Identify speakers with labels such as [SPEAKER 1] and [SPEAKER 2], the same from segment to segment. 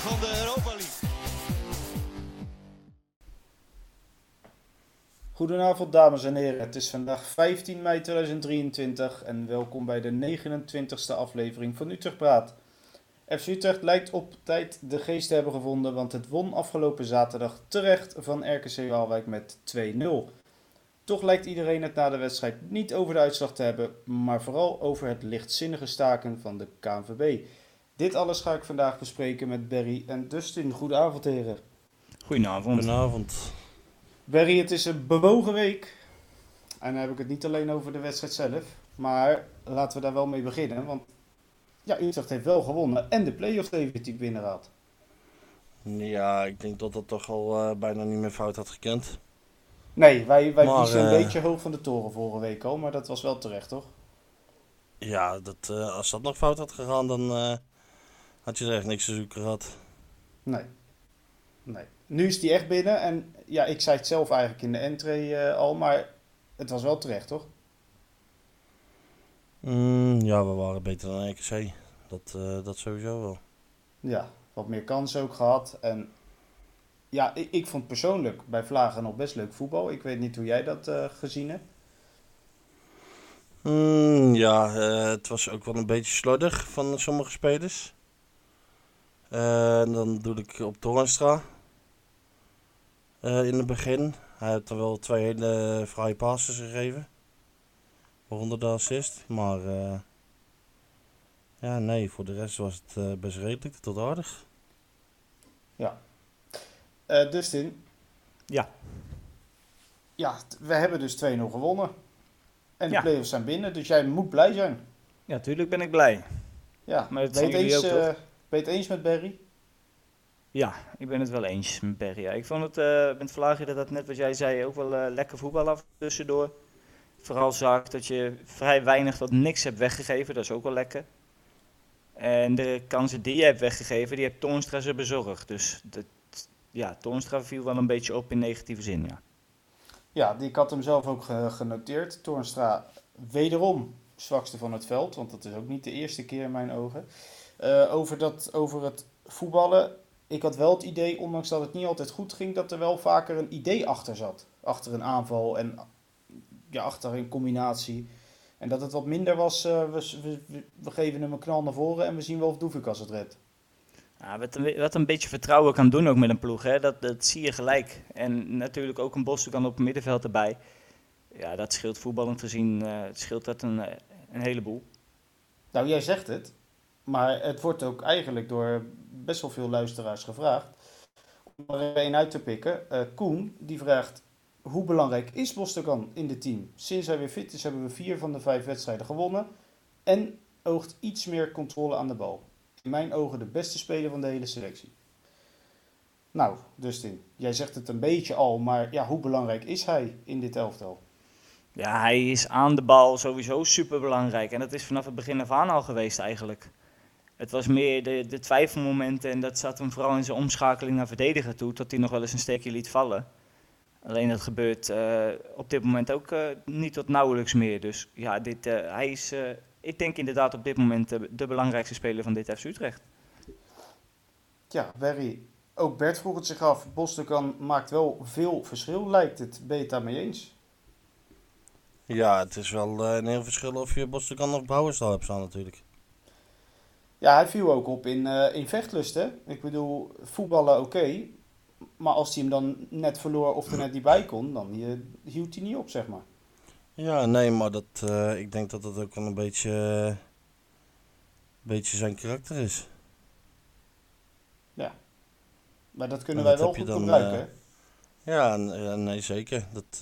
[SPEAKER 1] van de Europa League.
[SPEAKER 2] Goedenavond dames en heren, het is vandaag 15 mei 2023 en welkom bij de 29e aflevering van Utrecht Praat. FC Utrecht lijkt op tijd de geest te hebben gevonden, want het won afgelopen zaterdag terecht van RKC Waalwijk met 2-0. Toch lijkt iedereen het na de wedstrijd niet over de uitslag te hebben, maar vooral over het lichtzinnige staken van de KNVB. Dit alles ga ik vandaag bespreken met Berry en Dustin. Goedenavond heren.
[SPEAKER 3] Goedenavond.
[SPEAKER 4] Goedenavond.
[SPEAKER 2] Berry, het is een bewogen week. En dan heb ik het niet alleen over de wedstrijd zelf. Maar laten we daar wel mee beginnen. Want ja, Utrecht heeft wel gewonnen en de play-off definitief binnengehaald.
[SPEAKER 4] Ja, ik denk dat dat toch al eh, bijna niet meer fout had gekend.
[SPEAKER 2] Nee, wij, wij
[SPEAKER 4] Maar,
[SPEAKER 2] een
[SPEAKER 4] eh,
[SPEAKER 2] beetje hoog van de toren vorige week al. Maar dat was wel terecht, toch?
[SPEAKER 4] Ja, dat, eh, als dat nog fout had gegaan, dan eh, had je er echt niks te zoeken gehad.
[SPEAKER 2] Nee. Nee. Nu is die echt binnen. En ja, ik zei het zelf eigenlijk in de entree eh, al. Maar het was wel terecht, toch?
[SPEAKER 4] Mm, ja, we waren beter dan RKC. Dat, eh, dat sowieso wel.
[SPEAKER 2] Ja, wat meer kansen ook gehad. En ja, ik, ik vond persoonlijk bij Vlagen nog best leuk voetbal. Ik weet niet hoe jij dat eh, gezien hebt.
[SPEAKER 4] Mm, ja, het was ook wel een beetje slordig van sommige spelers. Eh, dan doe ik op Torenstra. Eh, in het begin. Hij heeft dan wel twee hele fraaie passes gegeven. Waaronder de assist. Maar eh, ja, nee, voor de rest was het eh, best redelijk tot aardig.
[SPEAKER 2] Eh Dustin,
[SPEAKER 3] Ja,
[SPEAKER 2] ja, we hebben dus 2-0 gewonnen. En de
[SPEAKER 3] Ja.
[SPEAKER 2] play-offs zijn binnen, dus jij moet blij zijn.
[SPEAKER 3] ja, tuurlijk ben ik blij.
[SPEAKER 2] Ja,
[SPEAKER 3] Maar dat
[SPEAKER 2] het
[SPEAKER 3] jullie
[SPEAKER 2] eens,
[SPEAKER 3] ook,
[SPEAKER 2] eh? Ben je het eens met Barry?
[SPEAKER 3] Ja, ik ben het wel eens met Berry. Ja. Ik vond het eh met Vlaagje dat dat net wat jij zei ook wel eh, lekker voetbal af tussendoor. Vooral zag ik dat je vrij weinig tot niks hebt weggegeven, dat is ook wel lekker. En de kansen die je hebt weggegeven, die heeft Toornstra ze bezorgd. Dus dat, ja, Toornstra viel wel een beetje op in negatieve zin, ja.
[SPEAKER 2] Ja, die, ik had hem zelf ook ge- genoteerd. Toornstra wederom zwakste van het veld, want dat is ook niet de eerste keer in mijn ogen. Eh, over, dat, over het voetballen, ik had wel het idee, ondanks dat het niet altijd goed ging, dat er wel vaker een idee achter zat. Achter een aanval en ja, achter een combinatie. En dat het wat minder was, eh, we, we, we geven hem een knal naar voren en we zien wel of Doevikas het redt.
[SPEAKER 3] Ja, wat, een, wat een beetje vertrouwen kan doen ook met een ploeg, hè? Dat, dat zie je gelijk. En natuurlijk ook een Boston op het middenveld erbij. Ja, dat scheelt voetballend gezien, eh, scheelt dat een, een heleboel.
[SPEAKER 2] Nou, jij zegt het, maar het wordt ook eigenlijk door best wel veel luisteraars gevraagd. Om er één uit te pikken. Eh, Koen, die vraagt, hoe belangrijk is Bostokan in het team? Sinds hij weer fit is, hebben we vier van de vijf wedstrijden gewonnen. En oogt iets meer controle aan de bal. In mijn ogen de beste speler van de hele selectie. Nou, Dustin, jij zegt het een beetje al, maar ja, hoe belangrijk is hij in dit elftal?
[SPEAKER 3] Ja, hij is aan de bal sowieso super belangrijk. En dat is vanaf het begin af aan al geweest eigenlijk. Het was meer de, de twijfelmomenten en dat zat hem vooral in zijn omschakeling naar verdediger toe, tot hij nog wel eens een steekje liet vallen. Alleen dat gebeurt eh, op dit moment ook eh, niet tot nauwelijks meer. Dus ja, dit, eh, hij is, eh, ik denk inderdaad op dit moment de, de belangrijkste speler van dit FC Utrecht.
[SPEAKER 2] Ja, Barry, ook Bert vroeg het zich af. Bostokan maakt wel veel verschil, lijkt het. Ben je het daarmee eens?
[SPEAKER 4] Ja, het is wel eh, een heel verschil of je Boston of Brouwerstal hebt staan natuurlijk.
[SPEAKER 2] Ja, hij viel ook op in, eh, in vechtlust, hè. Ik bedoel, voetballen oké. maar als hij hem dan net verloor of er net niet bij kon, dan eh, hield hij niet op, zeg maar.
[SPEAKER 4] Ja, nee, maar dat, eh, ik denk dat dat ook wel een beetje, een beetje zijn karakter is.
[SPEAKER 2] Maar dat kunnen
[SPEAKER 4] En
[SPEAKER 2] wij wel goed
[SPEAKER 4] dan,
[SPEAKER 2] gebruiken.
[SPEAKER 4] Ja, ja, nee, zeker. Dat,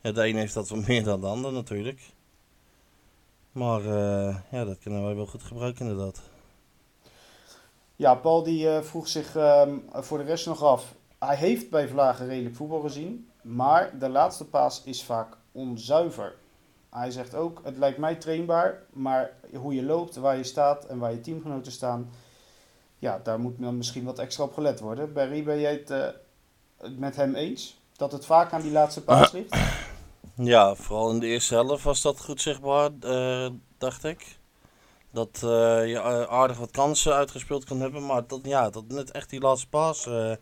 [SPEAKER 4] ja, de een heeft dat wat meer dan de ander natuurlijk. Maar eh, ja, dat kunnen wij wel goed gebruiken inderdaad.
[SPEAKER 2] Ja, Paul die eh, vroeg zich ehm, voor de rest nog af. Hij heeft bij Vlagen redelijk voetbal gezien, maar de laatste paas is vaak onzuiver. Hij zegt ook, het lijkt mij trainbaar, maar hoe je loopt, waar je staat en waar je teamgenoten staan, ja, daar moet dan misschien wat extra op gelet worden. Barry, ben jij het eh, met hem eens? Dat het vaak aan die laatste paas ligt?
[SPEAKER 4] Ja, vooral in de eerste helft was dat goed zichtbaar, eh, dacht ik. Dat eh, je eh, aardig wat kansen uitgespeeld kan hebben. Maar dat, ja, dat net echt die laatste paas. eh,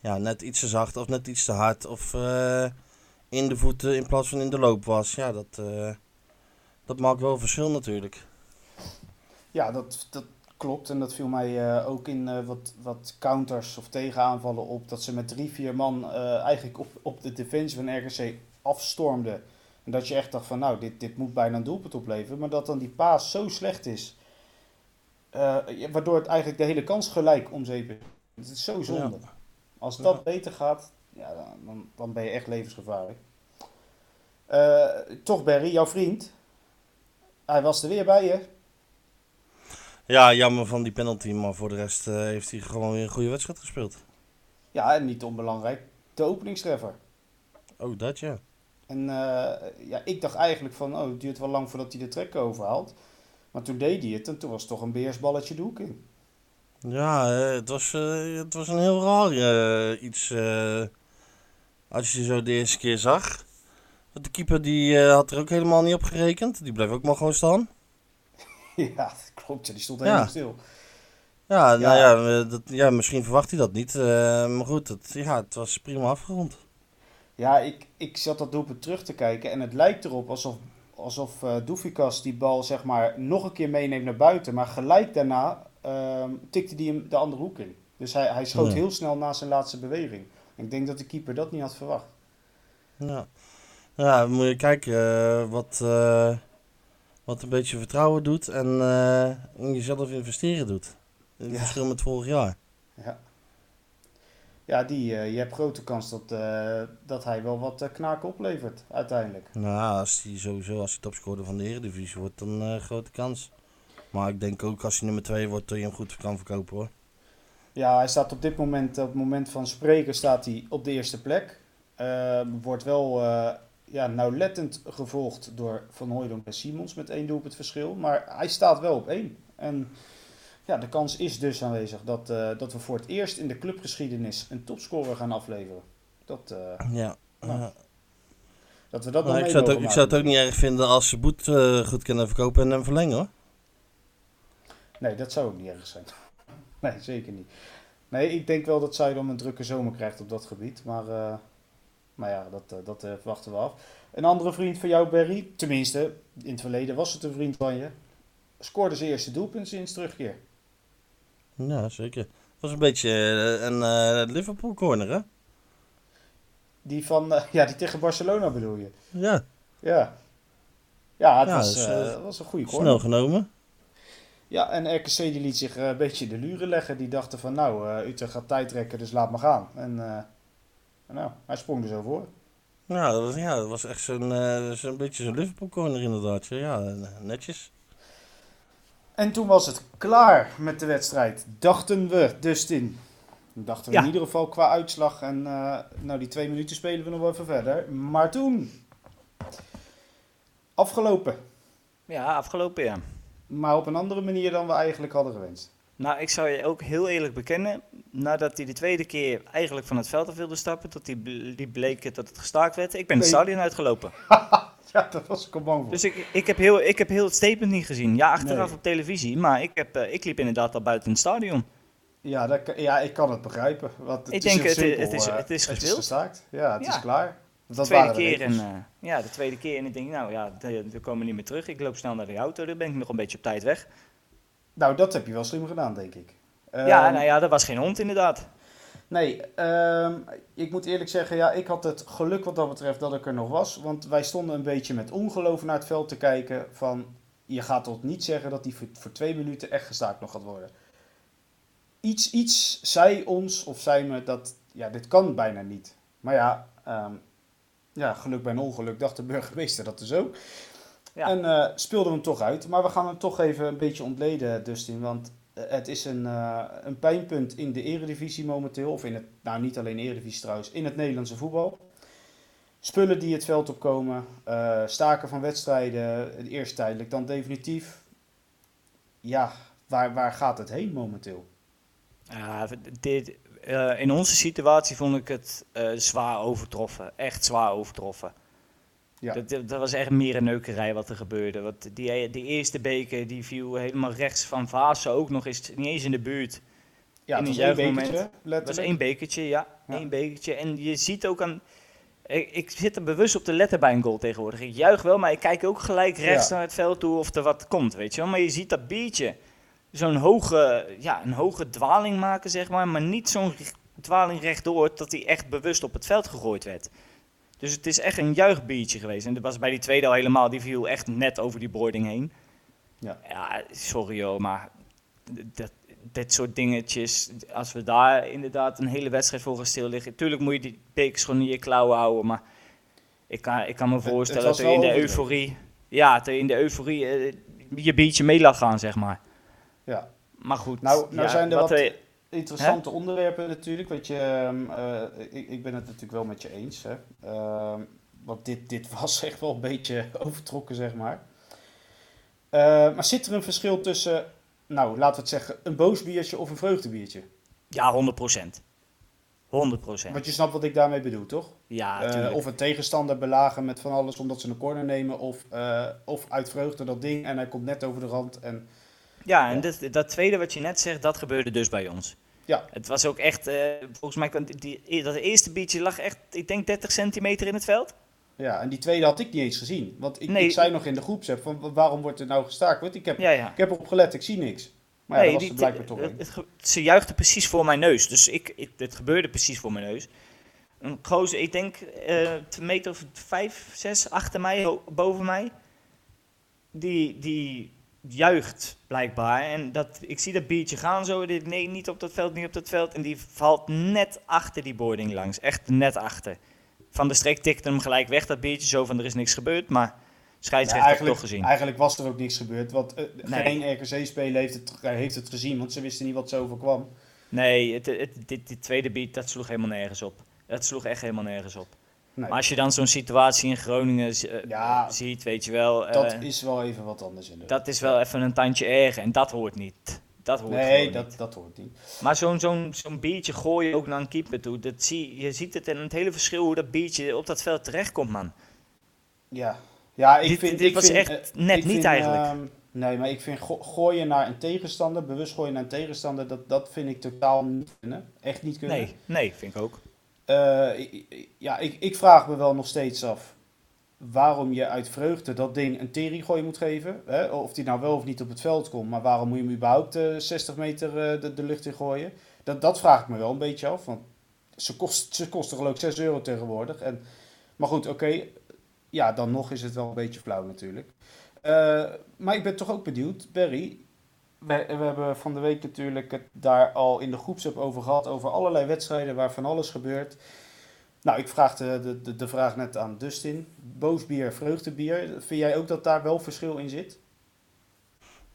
[SPEAKER 4] ja, net iets te zacht of net iets te hard. Of in de voeten in plaats van in de loop was. Ja, dat, dat maakt wel verschil natuurlijk.
[SPEAKER 2] Ja, dat, dat klopt. En dat viel mij ook in wat, wat counters of tegenaanvallen op. Dat ze met drie, vier man eigenlijk op, op de defensie van RKC afstormden. En dat je echt dacht van nou, dit, dit moet bijna een doelpunt opleveren. Maar dat dan die paas zo slecht is. eh, waardoor het eigenlijk de hele kans gelijk omzeept. Het is zo zonde. Als dat
[SPEAKER 4] Ja.
[SPEAKER 2] beter gaat, ja, dan, dan, dan ben je echt levensgevaarlijk. Eh, toch Barry, jouw vriend. Hij was er weer bij je.
[SPEAKER 4] Ja, jammer van die penalty. Maar voor de rest eh, heeft hij gewoon weer een goede wedstrijd gespeeld.
[SPEAKER 2] Ja, en niet onbelangrijk, de openingstreffer.
[SPEAKER 4] Oh, dat ja.
[SPEAKER 2] En eh, ja, ik dacht eigenlijk van, oh, het duurt wel lang voordat hij de trek overhaalt. Maar toen deed hij het en toen was het toch een beersballetje de hoek in.
[SPEAKER 4] Ja, eh, het, was, eh, het was een heel raar iets. als je zo de eerste keer zag. De keeper die had er ook helemaal niet op gerekend. Die bleef ook maar gewoon staan.
[SPEAKER 2] ja, dat klopt. Ja, die stond
[SPEAKER 4] Ja.
[SPEAKER 2] helemaal stil.
[SPEAKER 4] Ja, nou
[SPEAKER 2] Ja.
[SPEAKER 4] ja, dat, ja misschien verwacht hij dat niet. maar goed, het, ja, het was prima afgerond.
[SPEAKER 2] Ja, ik, ik zat dat doelpunt terug te kijken en het lijkt erop alsof, alsof eh Doefikas die bal zeg maar nog een keer meeneemt naar buiten. Maar gelijk daarna ehm, tikte hij hem de andere hoek in. Dus hij, hij schoot
[SPEAKER 4] Ja.
[SPEAKER 2] heel snel na zijn laatste beweging. Ik denk dat de keeper dat niet had verwacht.
[SPEAKER 4] Ja, ja moet je kijken eh, wat, eh, wat een beetje vertrouwen doet en in jezelf investeren doet. In
[SPEAKER 2] Ja.
[SPEAKER 4] verschil met vorig jaar.
[SPEAKER 2] Ja, ja die, eh, je hebt grote kans dat, eh, dat hij wel wat eh, knaken oplevert uiteindelijk.
[SPEAKER 4] Nou, als hij sowieso als hij topscorer van de Eredivisie wordt, dan grote kans. Maar ik denk ook als hij nummer 2 wordt, dat je hem goed kan verkopen hoor.
[SPEAKER 2] Ja, hij staat op dit moment, op het moment van spreken, staat hij op de eerste plek. Wordt wel ja, nauwlettend gevolgd door Van Hooydonk en Simons met één doelpunt verschil. Maar hij staat wel op één. En ja, de kans is dus aanwezig dat, eh, dat we voor het eerst in de clubgeschiedenis een topscorer gaan afleveren. Dat, eh,
[SPEAKER 4] Ja.
[SPEAKER 2] Nou,
[SPEAKER 4] ja.
[SPEAKER 2] dat we dat
[SPEAKER 4] Maar ik, zou het ook, ik zou het ook niet erg vinden als ze Boet eh, goed kunnen verkopen en hem verlengen hoor.
[SPEAKER 2] Nee, dat zou ook niet erg zijn. Nee, zeker niet. Nee, ik denk wel dat Zuidam een drukke zomer krijgt op dat gebied. Maar, maar ja, dat, dat eh, wachten we af. Een andere vriend van jou, Barry, tenminste, in het verleden was het een vriend van je, scoorde zijn eerste doelpunt sinds terugkeer.
[SPEAKER 4] Ja, zeker. Het was een beetje eh, een eh, Liverpool corner hè?
[SPEAKER 2] Die van, eh, ja, die tegen Barcelona bedoel je.
[SPEAKER 4] Ja,
[SPEAKER 2] Ja. Ja, het
[SPEAKER 4] Ja,
[SPEAKER 2] was,
[SPEAKER 4] dus,
[SPEAKER 2] was een goede corner.
[SPEAKER 4] snel genomen.
[SPEAKER 2] Ja, en RKC die liet zich een beetje de luren leggen. Die dachten van, nou, Utrecht gaat tijd trekken, dus laat maar gaan. En nou, hij sprong er zo voor.
[SPEAKER 4] Ja, dat was, ja, dat was echt zo'n zo'n beetje zo'n Liverpool corner inderdaad. Ja, netjes.
[SPEAKER 2] En toen was het klaar met de wedstrijd. Dachten we, Dustin. Dachten we
[SPEAKER 3] Ja.
[SPEAKER 2] in ieder geval qua uitslag. En eh, nou, die twee minuten spelen we nog wel even verder. Maar toen. Afgelopen.
[SPEAKER 3] Ja, afgelopen jaar.
[SPEAKER 2] Maar op een andere manier dan we eigenlijk hadden gewenst.
[SPEAKER 3] Nou, ik zou je ook heel eerlijk bekennen, nadat hij de tweede keer eigenlijk van het veld af wilde stappen, tot die, ble- die bleek dat het gestaakt werd, ik ben het
[SPEAKER 2] Nee.
[SPEAKER 3] stadion uitgelopen.
[SPEAKER 2] Ja, daar was ik al bang voor.
[SPEAKER 3] Dus ik, ik, heb heel, ik heb heel het statement niet gezien. Ja, achteraf
[SPEAKER 2] Nee.
[SPEAKER 3] op televisie, maar ik, heb, eh, ik liep inderdaad al buiten het stadion.
[SPEAKER 2] Ja, dat, ja, ik kan het begrijpen. Want het
[SPEAKER 3] Ik
[SPEAKER 2] is
[SPEAKER 3] denk, het is- het is-
[SPEAKER 2] eh,
[SPEAKER 3] het is gespeeld.
[SPEAKER 2] gestaakt. Ja, het is klaar. Dat
[SPEAKER 3] De tweede keer en, eh, ja, de tweede keer en ik denk, nou ja, we komen niet meer terug. Ik loop snel naar de auto, dan ben ik nog een beetje op tijd weg.
[SPEAKER 2] Nou, dat heb je wel slim gedaan, denk ik.
[SPEAKER 3] ja,
[SPEAKER 2] Ehm,
[SPEAKER 3] nou ja, er was geen hond inderdaad.
[SPEAKER 2] Nee, ehm, ik moet eerlijk zeggen, ja, ik had het geluk wat dat betreft dat ik er nog was. Want wij stonden een beetje met ongeloof naar het veld te kijken van... Je gaat toch niet zeggen dat die voor, voor twee minuten echt gestaakt nog gaat worden. Iets, iets zei ons, of zei me, dat ja, dit kan bijna niet. Maar ja, ehm, ja geluk bij een ongeluk, dacht de burgemeester dat dus ook.
[SPEAKER 3] Ja.
[SPEAKER 2] En eh, speelden we hem toch uit. Maar we gaan hem toch even een beetje ontleden, Dustin. Want het is een, eh, een pijnpunt in de eredivisie momenteel. Of in het, nou niet alleen eredivisie trouwens, in het Nederlandse voetbal. Spullen die het veld opkomen, eh, staken van wedstrijden, eerst tijdelijk, dan definitief. Ja, waar, waar gaat het heen momenteel?
[SPEAKER 3] Dit, eh, in onze situatie vond ik het eh, zwaar overtroffen. Echt zwaar overtroffen.
[SPEAKER 2] Ja.
[SPEAKER 3] Dat, dat, was echt meer een neukerij wat er gebeurde. Want die, die eerste beker die viel helemaal rechts van Vaassen ook nog eens niet eens in de buurt.
[SPEAKER 2] Ja,
[SPEAKER 3] In
[SPEAKER 2] het was één bekertje,
[SPEAKER 3] Het was één bekertje, ja.
[SPEAKER 2] Ja.
[SPEAKER 3] één bekertje. En je ziet ook aan... Ik, ik zit er bewust op de letter bij een goal tegenwoordig. Ik juich wel, maar ik kijk ook gelijk rechts
[SPEAKER 2] Ja.
[SPEAKER 3] naar het veld toe of er wat komt, weet je wel. Maar je ziet dat biertje zo'n hoge, ja, een hoge dwaling maken, zeg maar. Maar niet zo'n dwaling rechtdoor dat hij echt bewust op het veld gegooid werd. Dus het is echt een juichbiertje geweest. En dat was bij die tweede al helemaal. Die viel echt net over die boarding heen.
[SPEAKER 2] Ja.
[SPEAKER 3] Ja, sorry joh, maar dat, dit soort dingetjes, als we daar inderdaad een hele wedstrijd voor gaan stil liggen. Tuurlijk moet je die bekers gewoon in je klauwen houden, maar ik kan, ik kan me
[SPEAKER 2] het
[SPEAKER 3] voorstellen dat er in de euforie, ja, dat in de euforie je biertje mee laat gaan, zeg maar.
[SPEAKER 2] Ja.
[SPEAKER 3] Maar goed,
[SPEAKER 2] Nou- nou
[SPEAKER 3] ja,
[SPEAKER 2] zijn er
[SPEAKER 3] wat
[SPEAKER 2] wat- Interessante onderwerpen natuurlijk. Want je, ehm, eh, ik, ik ben het natuurlijk wel met je eens. Hè. Ehm, want dit, dit was echt wel een beetje overtrokken, zeg maar. Eh, maar zit er een verschil tussen, nou laten we het zeggen, een boos biertje of een vreugdebiertje?
[SPEAKER 3] ja, 100 procent. 100 procent.
[SPEAKER 2] Want je snapt wat ik daarmee bedoel, toch?
[SPEAKER 3] Ja,
[SPEAKER 2] Eh, of een tegenstander belagen met van alles omdat ze een corner nemen. Of, eh, of uit vreugde dat ding en hij komt net over de rand. En,
[SPEAKER 3] Ja, en dat, dat tweede wat je net zegt, dat gebeurde dus bij ons.
[SPEAKER 2] Ja.
[SPEAKER 3] Het was ook echt, eh, volgens mij, die, die- dat eerste biertje lag echt, ik denk 30 centimeter in het veld.
[SPEAKER 2] ja, en die tweede had ik niet eens gezien. Want ik,
[SPEAKER 3] Nee.
[SPEAKER 2] ik zei nog in de groepsapp van wa- waarom wordt er nou gestaakt? Want ik heb,
[SPEAKER 3] Ja, ja.
[SPEAKER 2] ik heb erop gelet, ik zie niks. Maar ja, dat was er blijkbaar toch
[SPEAKER 3] het-
[SPEAKER 2] een.
[SPEAKER 3] het ge- ze juichte precies voor mijn neus. Dus ik, ik, het gebeurde precies voor mijn neus. Een gozer, ik denk eh een meter of vijf, zes achter mij, boven mij. Die, die juicht blijkbaar. En dat, ik zie dat biertje gaan zo. dit- Nee, niet op dat veld, niet op dat veld. En die valt net achter die boarding langs. Echt net achter. Van de streek tikte hem gelijk weg, dat biertje. Zo van, er is niks gebeurd. Maar scheidsrechter heeft het
[SPEAKER 2] eigenlijk,
[SPEAKER 3] toch gezien.
[SPEAKER 2] eigenlijk was er ook niks gebeurd. Want eh,
[SPEAKER 3] Nee.
[SPEAKER 2] geen RKC-speler heeft het, heeft het gezien, want ze wisten niet wat zo overkwam.
[SPEAKER 3] Nee, het, het, dit, dit tweede beat, dat sloeg helemaal nergens op. Dat sloeg echt helemaal nergens op.
[SPEAKER 2] Nee,
[SPEAKER 3] Maar als je dan zo'n situatie in Groningen eh,
[SPEAKER 2] Ja,
[SPEAKER 3] ziet, weet je wel, eh,
[SPEAKER 2] dat
[SPEAKER 3] dat,
[SPEAKER 2] is wel even wat anders inderdaad.
[SPEAKER 3] is wel even een tandje erger. En dat hoort niet. Dat hoort
[SPEAKER 2] nee, dat,
[SPEAKER 3] niet.
[SPEAKER 2] dat hoort niet.
[SPEAKER 3] Maar zo'n zo'n zo'n biertje gooi je ook naar een keeper toe. Dat zie, je ziet het in het hele verschil hoe dat biertje op dat veld terechtkomt, man.
[SPEAKER 2] Ja, ja ik
[SPEAKER 3] Dit-
[SPEAKER 2] vind...
[SPEAKER 3] dit
[SPEAKER 2] ik
[SPEAKER 3] was
[SPEAKER 2] vind,
[SPEAKER 3] echt
[SPEAKER 2] eh,
[SPEAKER 3] net niet
[SPEAKER 2] vind,
[SPEAKER 3] eigenlijk.
[SPEAKER 2] ehm, nee, maar ik vind go- gooien naar een tegenstander, bewust gooien naar een tegenstander, dat, dat vind ik totaal niet kunnen. Echt niet kunnen.
[SPEAKER 3] Nee, nee, vind ik ook.
[SPEAKER 2] Eh, ja, ik, ik vraag me wel nog steeds af waarom je uit vreugde dat ding een teringgooi moet geven. Hè? Of die nou wel of niet op het veld komt, maar waarom moet je hem überhaupt eh, 60 meter eh, de, lucht in gooien? Dat, dat vraag ik me wel een beetje af, want ze, kost, ze geloof ik 6 euro tegenwoordig. En, maar goed, oké, ja, dan nog is het wel een beetje flauw natuurlijk. Eh, maar ik ben toch ook benieuwd, Barry. We, we hebben van de week natuurlijk het daar al in de groepsapp over gehad. Over allerlei wedstrijden waar van alles gebeurt. Nou, ik vraag de, de, de, vraag net aan Dustin. Boosbier, vreugdebier. Vind jij ook dat daar wel verschil in zit?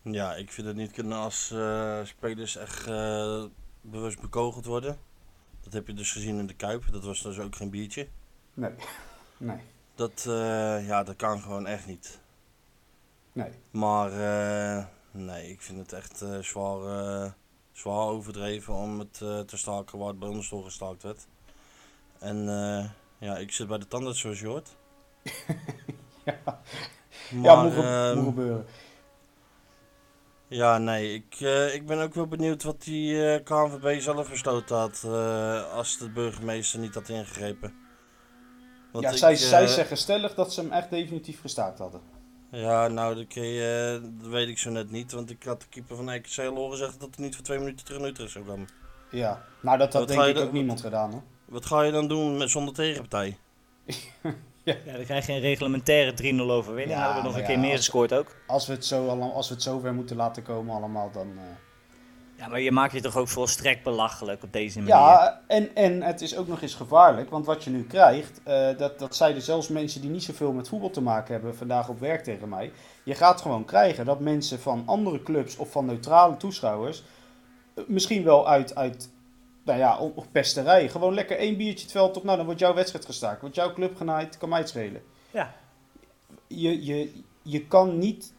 [SPEAKER 4] Ja, ik vind het niet kunnen als eh, spelers echt eh, bewust bekogeld worden. Dat heb je dus gezien in de Kuip. Dat was dus ook geen biertje.
[SPEAKER 2] Nee. Nee.
[SPEAKER 4] Dat, eh, ja, dat kan gewoon echt niet.
[SPEAKER 2] Nee.
[SPEAKER 4] Maar eh, nee, ik vind het echt eh, zwaar, eh, zwaar overdreven om het eh, te staken waar het bij ons door gestaakt werd. En ja, ik zit bij de tandarts zoals je hoort.
[SPEAKER 2] Ja,
[SPEAKER 4] Maar,
[SPEAKER 2] ja moet, ge-
[SPEAKER 4] ehm,
[SPEAKER 2] moet gebeuren.
[SPEAKER 4] Ja, nee, ik, ik ben ook wel benieuwd wat die KNVB zelf besloten had als de burgemeester niet had ingegrepen. Want
[SPEAKER 2] Ja,
[SPEAKER 4] ik,
[SPEAKER 2] zij, zij zeggen stellig dat ze hem echt definitief gestaakt hadden.
[SPEAKER 4] Ja, nou, dat, je, dat weet ik zo net niet, want ik had de keeper van al horen zeggen dat hij niet voor twee minuten terug naar Utrecht zou komen.
[SPEAKER 2] Ja, nou dat had
[SPEAKER 4] Wat
[SPEAKER 2] denk ik ook niemand gedaan hoor.
[SPEAKER 4] Wat ga je dan doen met, zonder tegenpartij?
[SPEAKER 3] Ja, dan krijg je een reglementaire 3-0 overwinning.
[SPEAKER 2] Ja,
[SPEAKER 3] Hadden we nog een
[SPEAKER 2] ja,
[SPEAKER 3] keer meer gescoord ook.
[SPEAKER 2] Als we het zo, als we het zo ver moeten laten komen allemaal, dan... eh,
[SPEAKER 3] Ja, maar je maakt je toch ook volstrekt belachelijk op deze manier.
[SPEAKER 2] Ja, en, en het is ook nog eens gevaarlijk, want wat je nu krijgt, eh, dat, dat zeiden zelfs mensen die niet zoveel met voetbal te maken hebben vandaag op werk tegen mij. Je gaat gewoon krijgen dat mensen van andere clubs of van neutrale toeschouwers, eh, misschien wel uit, uit nou ja, op, op pesterij, gewoon lekker één biertje het veld op, nou dan wordt jouw wedstrijd gestaakt, wordt jouw club genaaid, kan mij het schelen.
[SPEAKER 3] Ja.
[SPEAKER 2] Je, je, je kan niet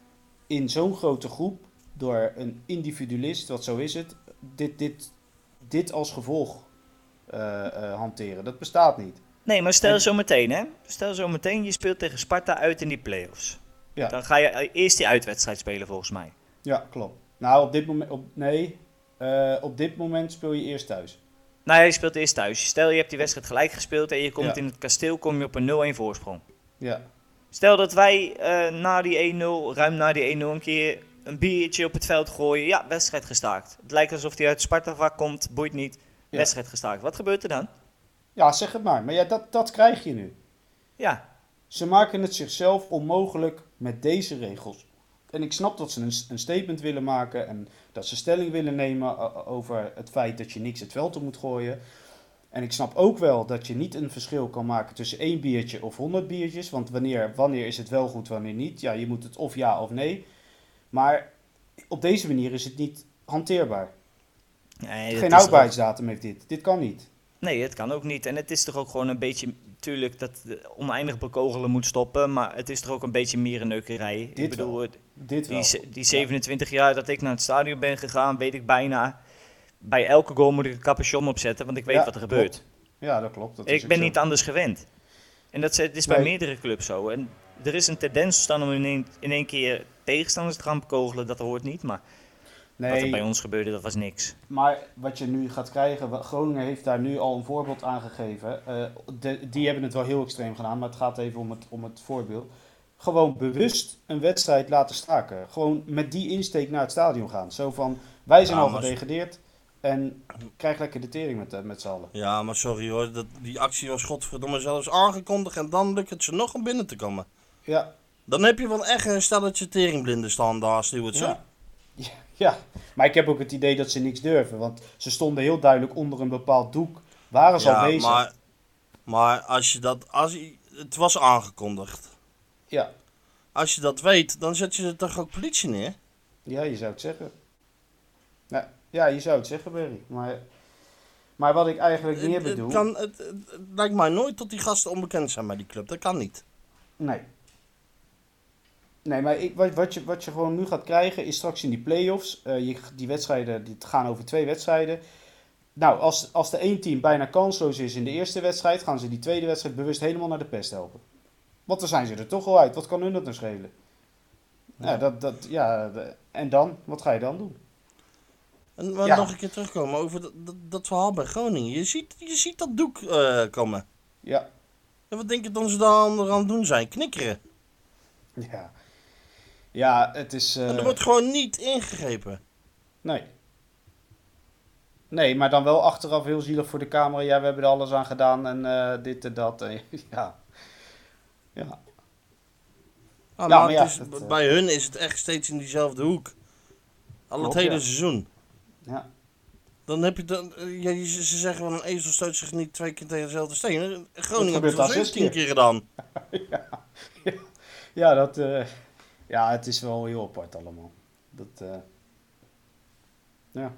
[SPEAKER 2] in zo'n grote groep door een individualist, wat zo is het, dit, dit, dit als gevolg eh, eh, hanteren. Dat bestaat niet.
[SPEAKER 3] Nee, maar stel
[SPEAKER 2] En-
[SPEAKER 3] zo meteen, hè. Stel zo meteen, je speelt tegen Sparta uit in die play-offs.
[SPEAKER 2] Ja.
[SPEAKER 3] Dan ga je eerst die uitwedstrijd spelen, volgens mij.
[SPEAKER 2] Ja, klopt. Nou, op dit moment... Op, nee, eh, op dit moment speel je eerst thuis.
[SPEAKER 3] Nou ja, je speelt eerst thuis. Stel, je hebt die wedstrijd gelijk gespeeld en je komt
[SPEAKER 2] Ja.
[SPEAKER 3] in het kasteel, kom je op een 0-1 voorsprong.
[SPEAKER 2] Ja.
[SPEAKER 3] Stel dat wij na die 1-0, ruim na die 1-0, een keer een biertje op het veld gooien. Ja, wedstrijd gestaakt. Het lijkt alsof hij uit Sparta vaak komt, boeit niet.
[SPEAKER 2] Ja.
[SPEAKER 3] Wedstrijd gestaakt. Wat gebeurt er dan?
[SPEAKER 2] Ja, zeg het maar. Maar ja, dat, dat krijg je nu.
[SPEAKER 3] Ja,
[SPEAKER 2] Ze maken het zichzelf onmogelijk met deze regels. En ik snap dat ze een, een statement willen maken en dat ze stelling willen nemen o- over het feit dat je niks het veld op moet gooien. En ik snap ook wel dat je niet een verschil kan maken tussen één biertje of honderd biertjes. Want wanneer, wanneer is het wel goed, wanneer niet? Ja, je moet het of ja of nee. Maar op deze manier is het niet hanteerbaar.
[SPEAKER 3] nee,
[SPEAKER 2] Geen houdbaarheidsdatum heeft dit. Dit kan niet.
[SPEAKER 3] Nee, het kan ook niet. En het is toch ook gewoon een beetje, natuurlijk dat oneindig bekogelen moet stoppen, maar het is toch ook een beetje mierenneukerij. ik
[SPEAKER 2] Dit
[SPEAKER 3] bedoel,
[SPEAKER 2] wel. Dit wel.
[SPEAKER 3] die, ze- die 27 jaar dat ik naar het stadion ben gegaan, weet ik bijna, bij elke goal moet ik een capuchon opzetten, want ik weet
[SPEAKER 2] Ja,
[SPEAKER 3] wat er gebeurt.
[SPEAKER 2] klopt. Ja, dat klopt. Dat
[SPEAKER 3] Ik ben
[SPEAKER 2] zo.
[SPEAKER 3] niet anders gewend. En dat is- het is bij
[SPEAKER 2] Nee.
[SPEAKER 3] meerdere clubs zo. En er is een tendens ontstaan om in één, in één keer tegenstanders te gaan bekogelen, dat hoort niet, maar wat er bij
[SPEAKER 2] Nee,
[SPEAKER 3] ons gebeurde, dat was niks.
[SPEAKER 2] maar wat je nu gaat krijgen, Groningen heeft daar nu al een voorbeeld aan gegeven. Eh, de, die hebben het wel heel extreem gedaan, maar het gaat even om het, om het voorbeeld. Gewoon bewust een wedstrijd laten staken. Gewoon met die insteek naar het stadion gaan. Zo van, wij zijn
[SPEAKER 4] Ja,
[SPEAKER 2] al gedegradeerd en krijg lekker de tering met, eh, met z'n allen.
[SPEAKER 4] Ja, maar sorry hoor, dat, die actie was godverdomme zelfs aangekondigd en dan lukt het ze nog om binnen te komen.
[SPEAKER 2] Ja,
[SPEAKER 4] Dan heb je wel echt een stelletje teringblinden staan daar, Stuart. zo.
[SPEAKER 2] ja. Ja, ja, maar ik heb ook het idee dat ze niks durven. Want ze stonden heel duidelijk onder een bepaald doek. Waren ze al bezig.
[SPEAKER 4] maar, maar als je dat, als je, het was aangekondigd.
[SPEAKER 2] Ja.
[SPEAKER 4] Als je dat weet, dan zet je er toch ook politie neer?
[SPEAKER 2] Ja, je zou het zeggen. Ja, ja je zou het zeggen, Berry. Maar, maar wat ik eigenlijk meer
[SPEAKER 4] Het, het,
[SPEAKER 2] bedoel...
[SPEAKER 4] kan, het, het- het lijkt mij nooit dat die gasten onbekend zijn bij die club. Dat kan niet.
[SPEAKER 2] Nee. Nee, maar ik, wat, wat, je, wat je gewoon nu gaat krijgen is straks in die play-offs. eh, je, die wedstrijden die gaan over twee wedstrijden. Nou, als, als de één team bijna kansloos is in de eerste wedstrijd, gaan ze die tweede wedstrijd bewust helemaal naar de pest helpen. Want dan zijn ze er toch al uit. Wat kan hun dat nou schelen? Ja, dat, dat, ja en dan? Wat ga je dan doen?
[SPEAKER 4] En
[SPEAKER 2] Ja.
[SPEAKER 4] nog een keer terugkomen over dat, dat, dat verhaal bij Groningen. Je ziet, je ziet dat doek eh, komen.
[SPEAKER 2] Ja,
[SPEAKER 4] En wat denk je dat ze daar aan aan het doen zijn? Knikkeren.
[SPEAKER 2] ja. Ja, het is... eh,
[SPEAKER 4] En er wordt gewoon niet ingegrepen.
[SPEAKER 2] Nee. Nee, maar dan wel achteraf heel zielig voor de camera. Ja, we hebben er alles aan gedaan en eh, dit en dat. En, ja. Ja.
[SPEAKER 4] Ah,
[SPEAKER 2] Ja,
[SPEAKER 4] maar
[SPEAKER 2] ja,
[SPEAKER 4] is-
[SPEAKER 2] eh,
[SPEAKER 4] bij hun is het echt steeds in diezelfde hoek. Al het hele
[SPEAKER 2] ja.
[SPEAKER 4] seizoen.
[SPEAKER 2] ja.
[SPEAKER 4] Dan heb je dan, eh, ja, je- ze ze zeggen wel een ezel stoot zich niet twee keer tegen dezelfde steen. Groningen heeft het al
[SPEAKER 2] al zes
[SPEAKER 4] 16
[SPEAKER 2] keer.
[SPEAKER 4] keer gedaan.
[SPEAKER 2] Ja, dat, eh, ja, het is wel heel apart allemaal. Dat, eh, ja.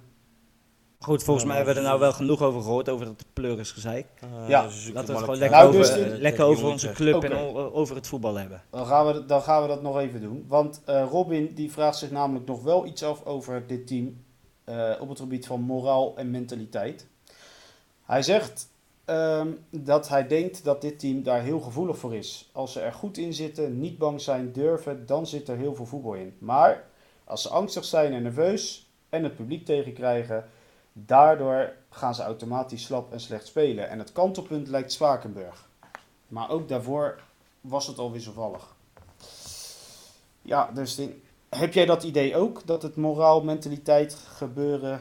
[SPEAKER 3] Goed, volgens
[SPEAKER 4] Ja,
[SPEAKER 3] mij hebben we er nou wel genoeg over gehoord, over dat pleurisgezeik.
[SPEAKER 4] Eh,
[SPEAKER 2] Ja,
[SPEAKER 4] ze zoeken
[SPEAKER 3] Laten we het gewoon lekker,
[SPEAKER 2] Nou,
[SPEAKER 3] over,
[SPEAKER 2] dus
[SPEAKER 3] eh, lekker over onze club en over het voetbal hebben.
[SPEAKER 2] Dan gaan, we, dan gaan we dat nog even doen. Want eh, Robin die vraagt zich namelijk nog wel iets af over dit team eh, op het gebied van moraal en mentaliteit. Hij zegt ehm, dat hij denkt dat dit team daar heel gevoelig voor is. Als ze er goed in zitten, niet bang zijn, durven, dan zit er heel veel voetbal in. Maar als ze angstig zijn en nerveus en het publiek tegenkrijgen, daardoor gaan ze automatisch slap en slecht spelen. En het kantelpunt lijkt Zwakenburg. Maar ook daarvoor was het alweer wisselvallig. Ja, dus heb jij dat idee ook? Dat het moraal, mentaliteit gebeuren,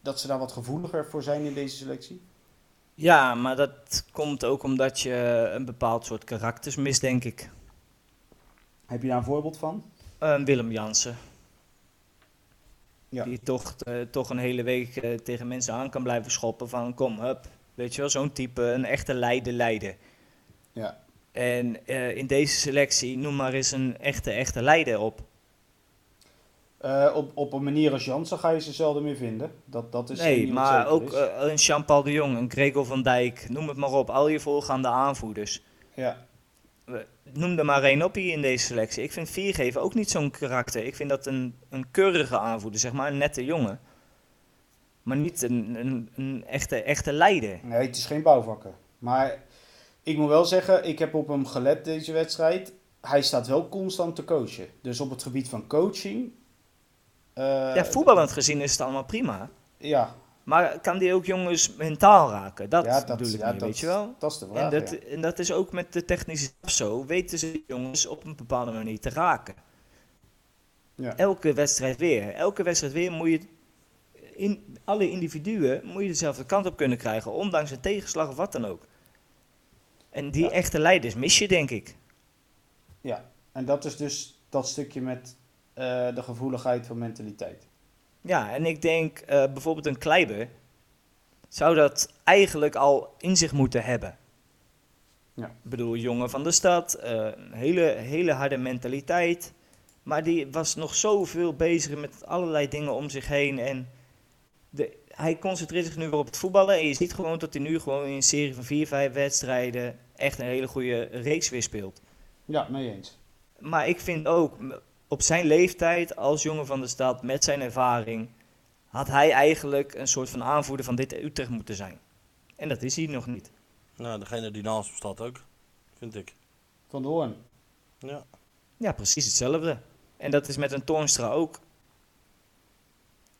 [SPEAKER 2] dat ze daar wat gevoeliger voor zijn in deze selectie?
[SPEAKER 3] Ja, maar dat komt ook omdat je een bepaald soort karakters mist, denk ik.
[SPEAKER 2] Heb je daar een voorbeeld van?
[SPEAKER 3] Eh, Willem Jansen.
[SPEAKER 2] Ja.
[SPEAKER 3] Die toch, eh, toch een hele week eh, tegen mensen aan kan blijven schoppen van kom, hup. Weet je wel, zo'n type, een echte leider leiden.
[SPEAKER 2] Ja.
[SPEAKER 3] En eh, in deze selectie, noem maar eens een echte, echte leider op.
[SPEAKER 2] Eh, op, op een manier als Jansen ga je ze zelden meer vinden. Dat, dat is
[SPEAKER 3] nee, maar ook
[SPEAKER 2] is.
[SPEAKER 3] eh, een Jean-Paul de Jong, een Gregor van Dijk, noem het maar op. Al je voorgaande aanvoerders.
[SPEAKER 2] ja.
[SPEAKER 3] Noem er maar één op hier in deze selectie. Ik vind Viergever ook niet zo'n karakter. Ik vind dat een, een keurige aanvoerder, zeg maar, een nette jongen. Maar niet een, een, een echte, echte leider.
[SPEAKER 2] Nee, het is geen bouwvakker. Maar Ik moet wel zeggen, ik heb op hem gelet deze wedstrijd. Hij staat wel constant te coachen. Dus op het gebied van coaching. Eh,
[SPEAKER 3] ja, voetballend gezien is het allemaal prima.
[SPEAKER 2] Ja,
[SPEAKER 3] Maar kan die ook jongens mentaal raken? Dat,
[SPEAKER 2] ja, dat,
[SPEAKER 3] bedoel ik
[SPEAKER 2] ja,
[SPEAKER 3] niet,
[SPEAKER 2] dat,
[SPEAKER 3] weet je wel?
[SPEAKER 2] dat is de
[SPEAKER 3] En
[SPEAKER 2] vraag.
[SPEAKER 3] dat,
[SPEAKER 2] ja.
[SPEAKER 3] en dat is ook met de technische zo. Weten ze jongens op een bepaalde manier te raken.
[SPEAKER 2] Ja.
[SPEAKER 3] Elke wedstrijd weer. Elke wedstrijd weer moet je... In, alle individuen moet je dezelfde kant op kunnen krijgen. Ondanks een tegenslag of wat dan ook. En die echte leiders mis je, denk ik.
[SPEAKER 2] Ja, en dat is dus dat stukje met eh, de gevoeligheid van mentaliteit.
[SPEAKER 3] Ja, en ik denk eh, bijvoorbeeld een Kleiber... zou dat eigenlijk al in zich moeten hebben.
[SPEAKER 2] Ja.
[SPEAKER 3] Ik bedoel, jongen van de stad, eh, een hele, hele harde mentaliteit. Maar die was nog zoveel bezig met allerlei dingen om zich heen. En de, hij concentreert zich nu weer op het voetballen. En je ziet gewoon dat hij nu gewoon in een serie van vier, vijf wedstrijden echt een hele goede reeks weer speelt.
[SPEAKER 2] Ja, mee eens.
[SPEAKER 3] Maar ik vind ook, op zijn leeftijd als jongen van de stad, met zijn ervaring, had hij eigenlijk een soort van aanvoerder van dit Utrecht moeten zijn. En dat is hij nog niet.
[SPEAKER 4] Nou, degene die naast hem staat ook, vind ik.
[SPEAKER 2] Van de Hoorn.
[SPEAKER 4] Ja.
[SPEAKER 3] Ja, precies hetzelfde. En dat is met een Toornstra ook.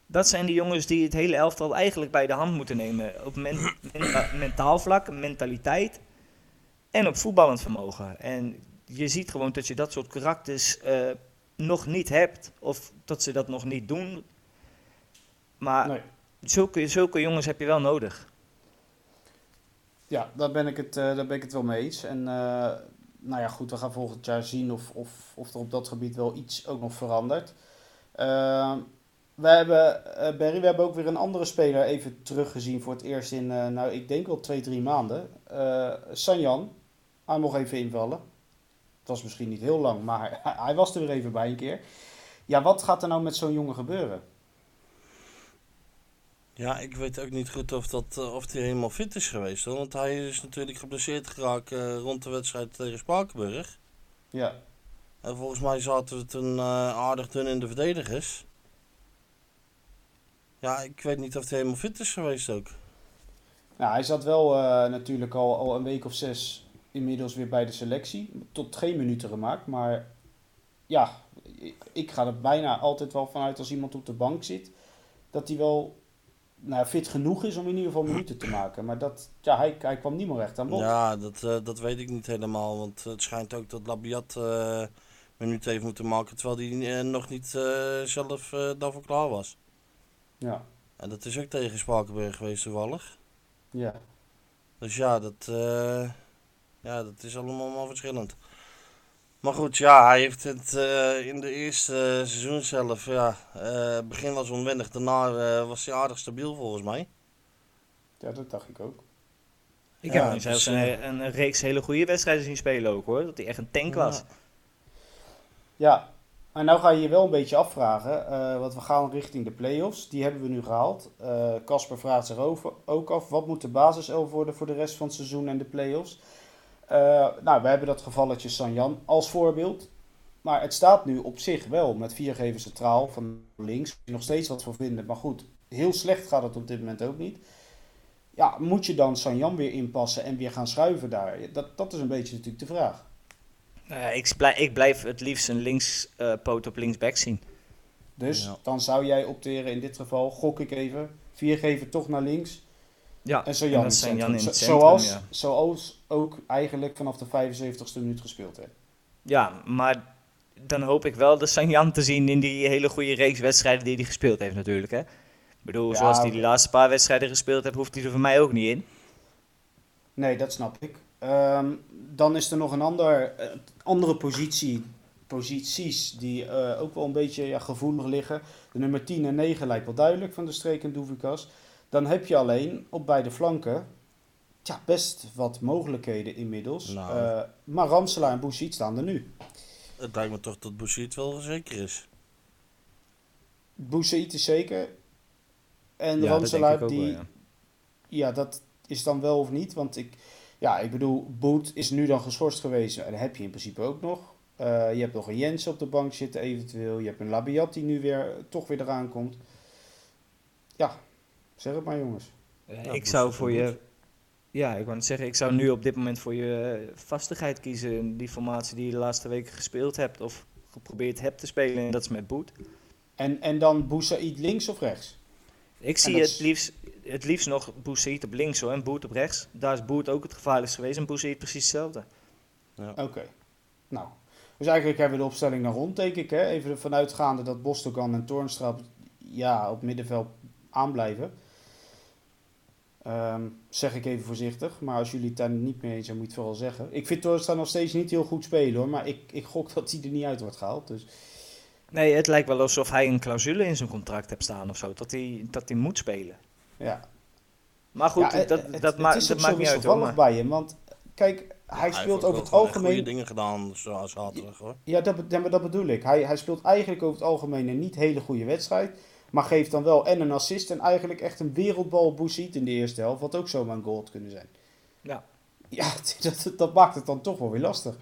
[SPEAKER 3] Dat zijn die jongens die het hele elftal eigenlijk bij de hand moeten nemen. Op men- menta- mentaal vlak, mentaliteit en op voetballend vermogen. En je ziet gewoon dat je dat soort karakters eh, nog niet hebt. Of dat ze dat nog niet doen. Maar
[SPEAKER 2] Nee.
[SPEAKER 3] zulke, zulke jongens heb je wel nodig.
[SPEAKER 2] Ja, daar ben ik het, eh, daar ben ik het wel mee eens. En eh, nou ja, goed, we gaan volgend jaar zien of, of, of er op dat gebied wel iets ook nog verandert. Uh, we hebben, eh, Barry, we hebben ook weer een andere speler even teruggezien voor het eerst in, eh, nou ik denk wel twee, drie maanden. Eh Sanjan, hij mocht even invallen. Het was misschien niet heel lang, maar hij, was er weer even bij een keer. Ja, wat gaat er nou met zo'n jongen gebeuren?
[SPEAKER 4] Ja, ik weet ook niet goed of, dat, eh, of hij helemaal fit is geweest. Hoor. Want hij is natuurlijk geblesseerd geraakt eh, rond de wedstrijd tegen Spakenburg.
[SPEAKER 2] Ja,
[SPEAKER 4] En volgens mij zaten we toen eh, aardig dun in de verdedigers. Ja, ik weet niet of hij helemaal fit is geweest ook.
[SPEAKER 2] Nou, hij zat wel natuurlijk al, al een week of zes inmiddels weer bij de selectie. Tot geen minuten gemaakt. Maar ja, ik ga er bijna altijd wel vanuit als iemand op de bank zit. Dat hij wel nou, fit genoeg is om in ieder geval minuten te maken. Maar dat, ja, hij, hij kwam niet meer recht aan bod.
[SPEAKER 4] Ja, dat, eh, dat weet ik niet helemaal. Want het schijnt ook dat Labiat eh minuten heeft moeten maken. Terwijl hij eh, nog niet zelf daarvoor klaar was.
[SPEAKER 2] Ja,
[SPEAKER 4] En dat is ook tegen Spakenburg geweest toevallig.
[SPEAKER 2] ja.
[SPEAKER 4] Dus ja, dat, ja, dat is allemaal maar verschillend. Maar goed, ja, hij heeft het eh, in de eerste seizoen zelf, ja, eh begin was onwennig. Daarna eh, was hij aardig stabiel volgens mij.
[SPEAKER 2] ja, dat dacht ik ook.
[SPEAKER 3] Ik
[SPEAKER 4] Ja,
[SPEAKER 3] heb hem
[SPEAKER 4] dus,
[SPEAKER 3] zelfs
[SPEAKER 4] eh,
[SPEAKER 3] een, een reeks hele goede wedstrijden zien spelen ook hoor. Dat hij echt een tank was.
[SPEAKER 4] Ja.
[SPEAKER 2] Ja, maar nou ga je je wel een beetje afvragen, eh, want we gaan richting de play-offs. Die hebben we nu gehaald. Eh, Casper vraagt zich over, ook af, wat moet de basiself worden voor de rest van het seizoen en de play-offs? Eh, nou, we hebben dat gevalletje Sanjan als voorbeeld. Maar het staat nu op zich wel met viergever centraal van links. Nog steeds wat voor vinden, maar goed. Heel slecht gaat het op dit moment ook niet. Ja, moet je dan Sanjan weer inpassen en weer gaan schuiven daar? Dat, dat is een beetje natuurlijk de vraag.
[SPEAKER 3] Nou ik, blijf, ik blijf het liefst een linkspoot op linksback zien.
[SPEAKER 2] Dus
[SPEAKER 4] Ja.
[SPEAKER 2] dan zou jij opteren in dit geval, gok ik even, vier geven toch naar links
[SPEAKER 3] Ja,
[SPEAKER 2] en zo Jan,
[SPEAKER 3] zijn Jan in het centrum,
[SPEAKER 2] zoals,
[SPEAKER 3] ja.
[SPEAKER 2] zoals ook eigenlijk vanaf de 75ste minuut gespeeld werd.
[SPEAKER 3] Ja, maar dan hoop ik wel de Sanjan te zien in die hele goede reeks wedstrijden die hij gespeeld heeft natuurlijk. Hè? Ik bedoel,
[SPEAKER 2] Ja,
[SPEAKER 3] zoals hij die laatste paar wedstrijden gespeeld heeft, hoeft hij er voor mij ook niet in.
[SPEAKER 2] Nee, dat snap ik. Ehm, dan is er nog een ander, eh, andere positie, posities die eh, ook wel een beetje ja, gevoelig liggen. De nummer 10 en 9 lijkt wel duidelijk van de streek en Doevikas. Dan heb je alleen op beide flanken ja, best wat mogelijkheden inmiddels.
[SPEAKER 4] Nou.
[SPEAKER 2] Eh, maar Ramselaar en Bouchit staan er nu.
[SPEAKER 4] Het lijkt me toch dat Bouchit wel zeker is.
[SPEAKER 2] Bouchit is zeker. En
[SPEAKER 3] Ja,
[SPEAKER 2] Ramselaar, die,
[SPEAKER 3] wel, ja.
[SPEAKER 2] Ja, dat is dan wel of niet. Want ik, ja, ik bedoel, Boet is nu dan geschorst geweest. En dat heb je in principe ook nog. Eh, je hebt nog een Jens op de bank zitten eventueel. Je hebt een Labiat die nu weer, toch weer eraan komt. Ja, zeg het maar jongens.
[SPEAKER 3] Eh,
[SPEAKER 4] Ja,
[SPEAKER 3] ik zou voor je... Ja, ik wou net zeggen, ik zou nu op dit moment voor je eh, vastigheid kiezen. Die formatie die je de laatste weken gespeeld hebt of geprobeerd hebt te spelen. En dat is met Boet.
[SPEAKER 2] En, en dan Boussaïd links of rechts?
[SPEAKER 3] Ik zie het liefst, het liefst nog Boussaïd op links hoor, en Boet op rechts. Daar is Boet ook het gevaarlijkst geweest en Boussaïd precies hetzelfde.
[SPEAKER 2] Oké. Nou, dus eigenlijk hebben we de opstelling nog rond, denk ik. Hè? Even ervan uitgaande dat Bostogan en Toornstra op- ja, op middenveld aanblijven. Ehm, zeg ik even voorzichtig. Maar als jullie het daar niet mee eens zijn, moet je het vooral zeggen. Ik vind Toornstra nog steeds niet heel goed spelen hoor. Maar ik, ik gok dat hij er niet uit wordt gehaald. Dus
[SPEAKER 3] Nee, het lijkt wel alsof hij een clausule in zijn contract hebt staan of zo. Dat hij, dat hij moet spelen.
[SPEAKER 2] ja.
[SPEAKER 3] Maar goed,
[SPEAKER 2] Ja,
[SPEAKER 3] dat,
[SPEAKER 2] het-
[SPEAKER 3] dat,
[SPEAKER 2] het
[SPEAKER 3] ma-
[SPEAKER 2] is
[SPEAKER 3] dat maakt
[SPEAKER 2] zo
[SPEAKER 3] niet uit hoor.
[SPEAKER 2] wisselvallig
[SPEAKER 3] Maar,
[SPEAKER 2] bij hem. Want kijk, hij speelt over het algemeen...
[SPEAKER 4] goede dingen gedaan zoals zaterdag hoor.
[SPEAKER 2] Ja, dat, be- ja, maar dat bedoel ik. Hij, hij speelt eigenlijk over het algemeen een niet hele goede wedstrijd. Maar geeft dan wel en een assist en eigenlijk echt een wereldbal op Boussaïd in de eerste helft. Wat ook zomaar een goal had kunnen zijn.
[SPEAKER 3] ja.
[SPEAKER 2] Ja, dat, dat maakt het dan toch wel weer lastig.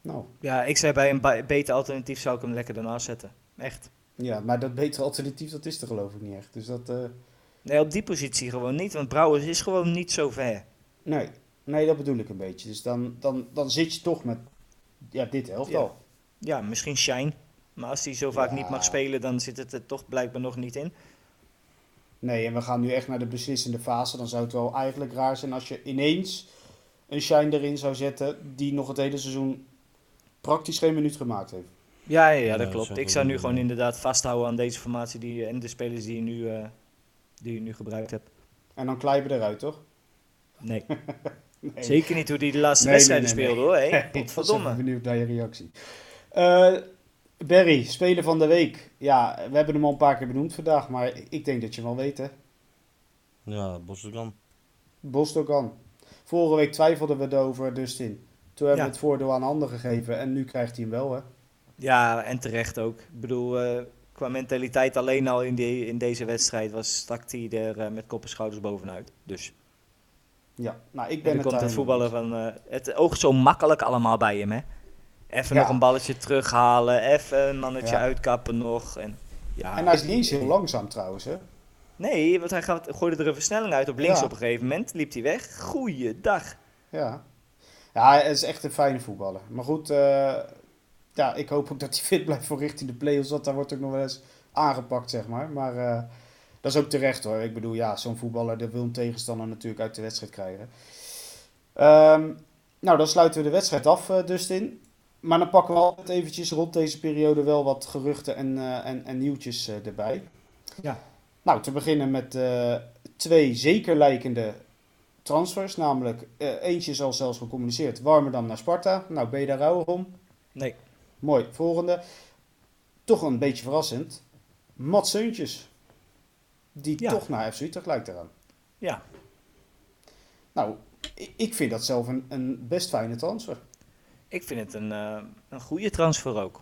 [SPEAKER 2] Nou,
[SPEAKER 3] ja, ik zei bij een beter alternatief zou ik hem lekker daarnaast zetten. Echt.
[SPEAKER 2] ja, maar dat betere alternatief, dat is er geloof ik niet echt. Dus dat, eh,
[SPEAKER 3] Nee, op die positie gewoon niet, want Brouwers is gewoon niet zo ver.
[SPEAKER 2] nee. Nee, dat bedoel ik een beetje. Dus dan, dan, dan zit je toch met ja, dit elftal.
[SPEAKER 3] Ja, misschien Shine. Maar als hij zo vaak
[SPEAKER 2] Ja.
[SPEAKER 3] niet mag spelen, dan zit het er toch blijkbaar nog niet in.
[SPEAKER 2] Nee, en we gaan nu echt naar de beslissende fase. Dan zou het wel eigenlijk raar zijn als je ineens een Shine erin zou zetten die nog het hele seizoen praktisch geen minuut gemaakt heeft.
[SPEAKER 3] Ja, ja, ja
[SPEAKER 4] Ja,
[SPEAKER 3] dat
[SPEAKER 4] dat
[SPEAKER 3] klopt.
[SPEAKER 4] zou
[SPEAKER 3] Ik zou nu gewoon inderdaad vasthouden aan deze formatie die, je- en de spelers die je nu, eh, die je nu gebruikt hebt.
[SPEAKER 2] En dan Kleiber eruit, toch?
[SPEAKER 3] Nee,
[SPEAKER 2] Nee.
[SPEAKER 3] zeker niet hoe die de laatste
[SPEAKER 2] Nee,
[SPEAKER 3] wedstrijden
[SPEAKER 2] nee, nee,
[SPEAKER 3] speelde hoor. Hé,
[SPEAKER 2] Ik
[SPEAKER 3] Potverdomme.
[SPEAKER 2] benieuwd naar je reactie. Eh Barry, speler van de week. Ja, we hebben hem al een paar keer benoemd vandaag, maar ik denk dat je hem wel weet, hè.
[SPEAKER 4] Ja, Bosdogan.
[SPEAKER 2] Bostogan. Vorige week twijfelden we erover, Dustin. Toen hebben
[SPEAKER 3] Ja.
[SPEAKER 2] we het voordeel aan anderen gegeven en nu krijgt hij hem wel, hè.
[SPEAKER 3] Ja, en terecht ook. Ik bedoel, eh, qua mentaliteit alleen al in, die, in deze wedstrijd was stak hij er eh, met kop en schouders bovenuit. Dus
[SPEAKER 2] Ja, nou, ik
[SPEAKER 3] en
[SPEAKER 2] ben
[SPEAKER 3] dan
[SPEAKER 2] het
[SPEAKER 3] komt het voetballen van... eh, het oogt zo makkelijk allemaal bij hem, hè. Even
[SPEAKER 2] Ja.
[SPEAKER 3] nog een balletje terughalen, even een mannetje
[SPEAKER 2] Ja.
[SPEAKER 3] uitkappen nog. En, ja.
[SPEAKER 2] En hij is niet eens heel langzaam trouwens, hè.
[SPEAKER 3] Nee, want hij gaat, gooide er een versnelling uit op links op een gegeven moment. Liep hij weg. Goeiedag.
[SPEAKER 2] Ja. Ja, hij is echt een fijne voetballer. Maar goed, eh, ja, ik hoop ook dat hij fit blijft voor richting de play-offs. Want daar wordt ook nog wel eens aangepakt, zeg maar. Maar eh, dat is ook terecht hoor. Ik bedoel, ja, zo'n voetballer dat wil een tegenstander natuurlijk uit de wedstrijd krijgen. Ehm, nou, dan sluiten we de wedstrijd af, eh, Dustin. Maar dan pakken we altijd eventjes rond deze periode wel wat geruchten en, eh, en, en nieuwtjes eh, erbij.
[SPEAKER 3] Ja.
[SPEAKER 2] Nou, te beginnen met eh, twee zeker lijkende transfers. Namelijk, eentje is al zelfs gecommuniceerd. Warmerdam naar Sparta. Nou, ben je daar rouwig om?
[SPEAKER 3] Nee.
[SPEAKER 2] Mooi. Volgende. Toch een beetje verrassend. Mats Seuntjes. Die
[SPEAKER 3] Ja.
[SPEAKER 2] toch naar FC Utrecht lijkt eraan.
[SPEAKER 3] Ja.
[SPEAKER 2] Nou, ik vind dat zelf een, een best fijne transfer.
[SPEAKER 3] Ik vind het een, eh, een goede transfer ook.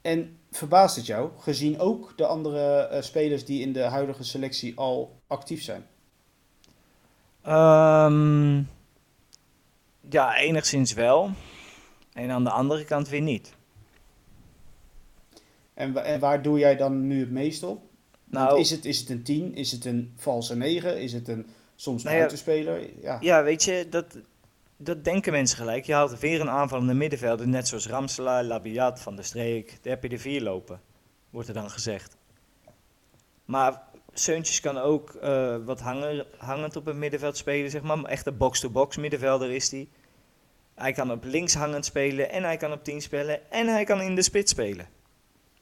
[SPEAKER 2] En verbaast het jou, gezien ook de andere eh, spelers die in de huidige selectie al actief zijn?
[SPEAKER 3] Ehm, ja, enigszins wel. En aan de andere kant weer niet.
[SPEAKER 2] En, en waar doe jij dan nu het meest op? Want
[SPEAKER 3] Nou,
[SPEAKER 2] is, het, is het een 10? Is het een valse 9? Is het een soms
[SPEAKER 3] Nou ja,
[SPEAKER 2] buitenspeler? Ja.
[SPEAKER 3] ja, weet je, dat, dat denken mensen gelijk. Je haalt weer een aanvallende middenvelder, net zoals Ramselaar, Labiat, Van der Streek. Daar heb je er vier lopen, wordt er dan gezegd. Maar Seuntjes kan ook eh, wat hanger, hangend op het middenveld spelen, zeg maar. Echt een box-to-box middenvelder is hij. Hij kan op links hangend spelen en hij kan op 10 spelen en hij kan in de spits spelen.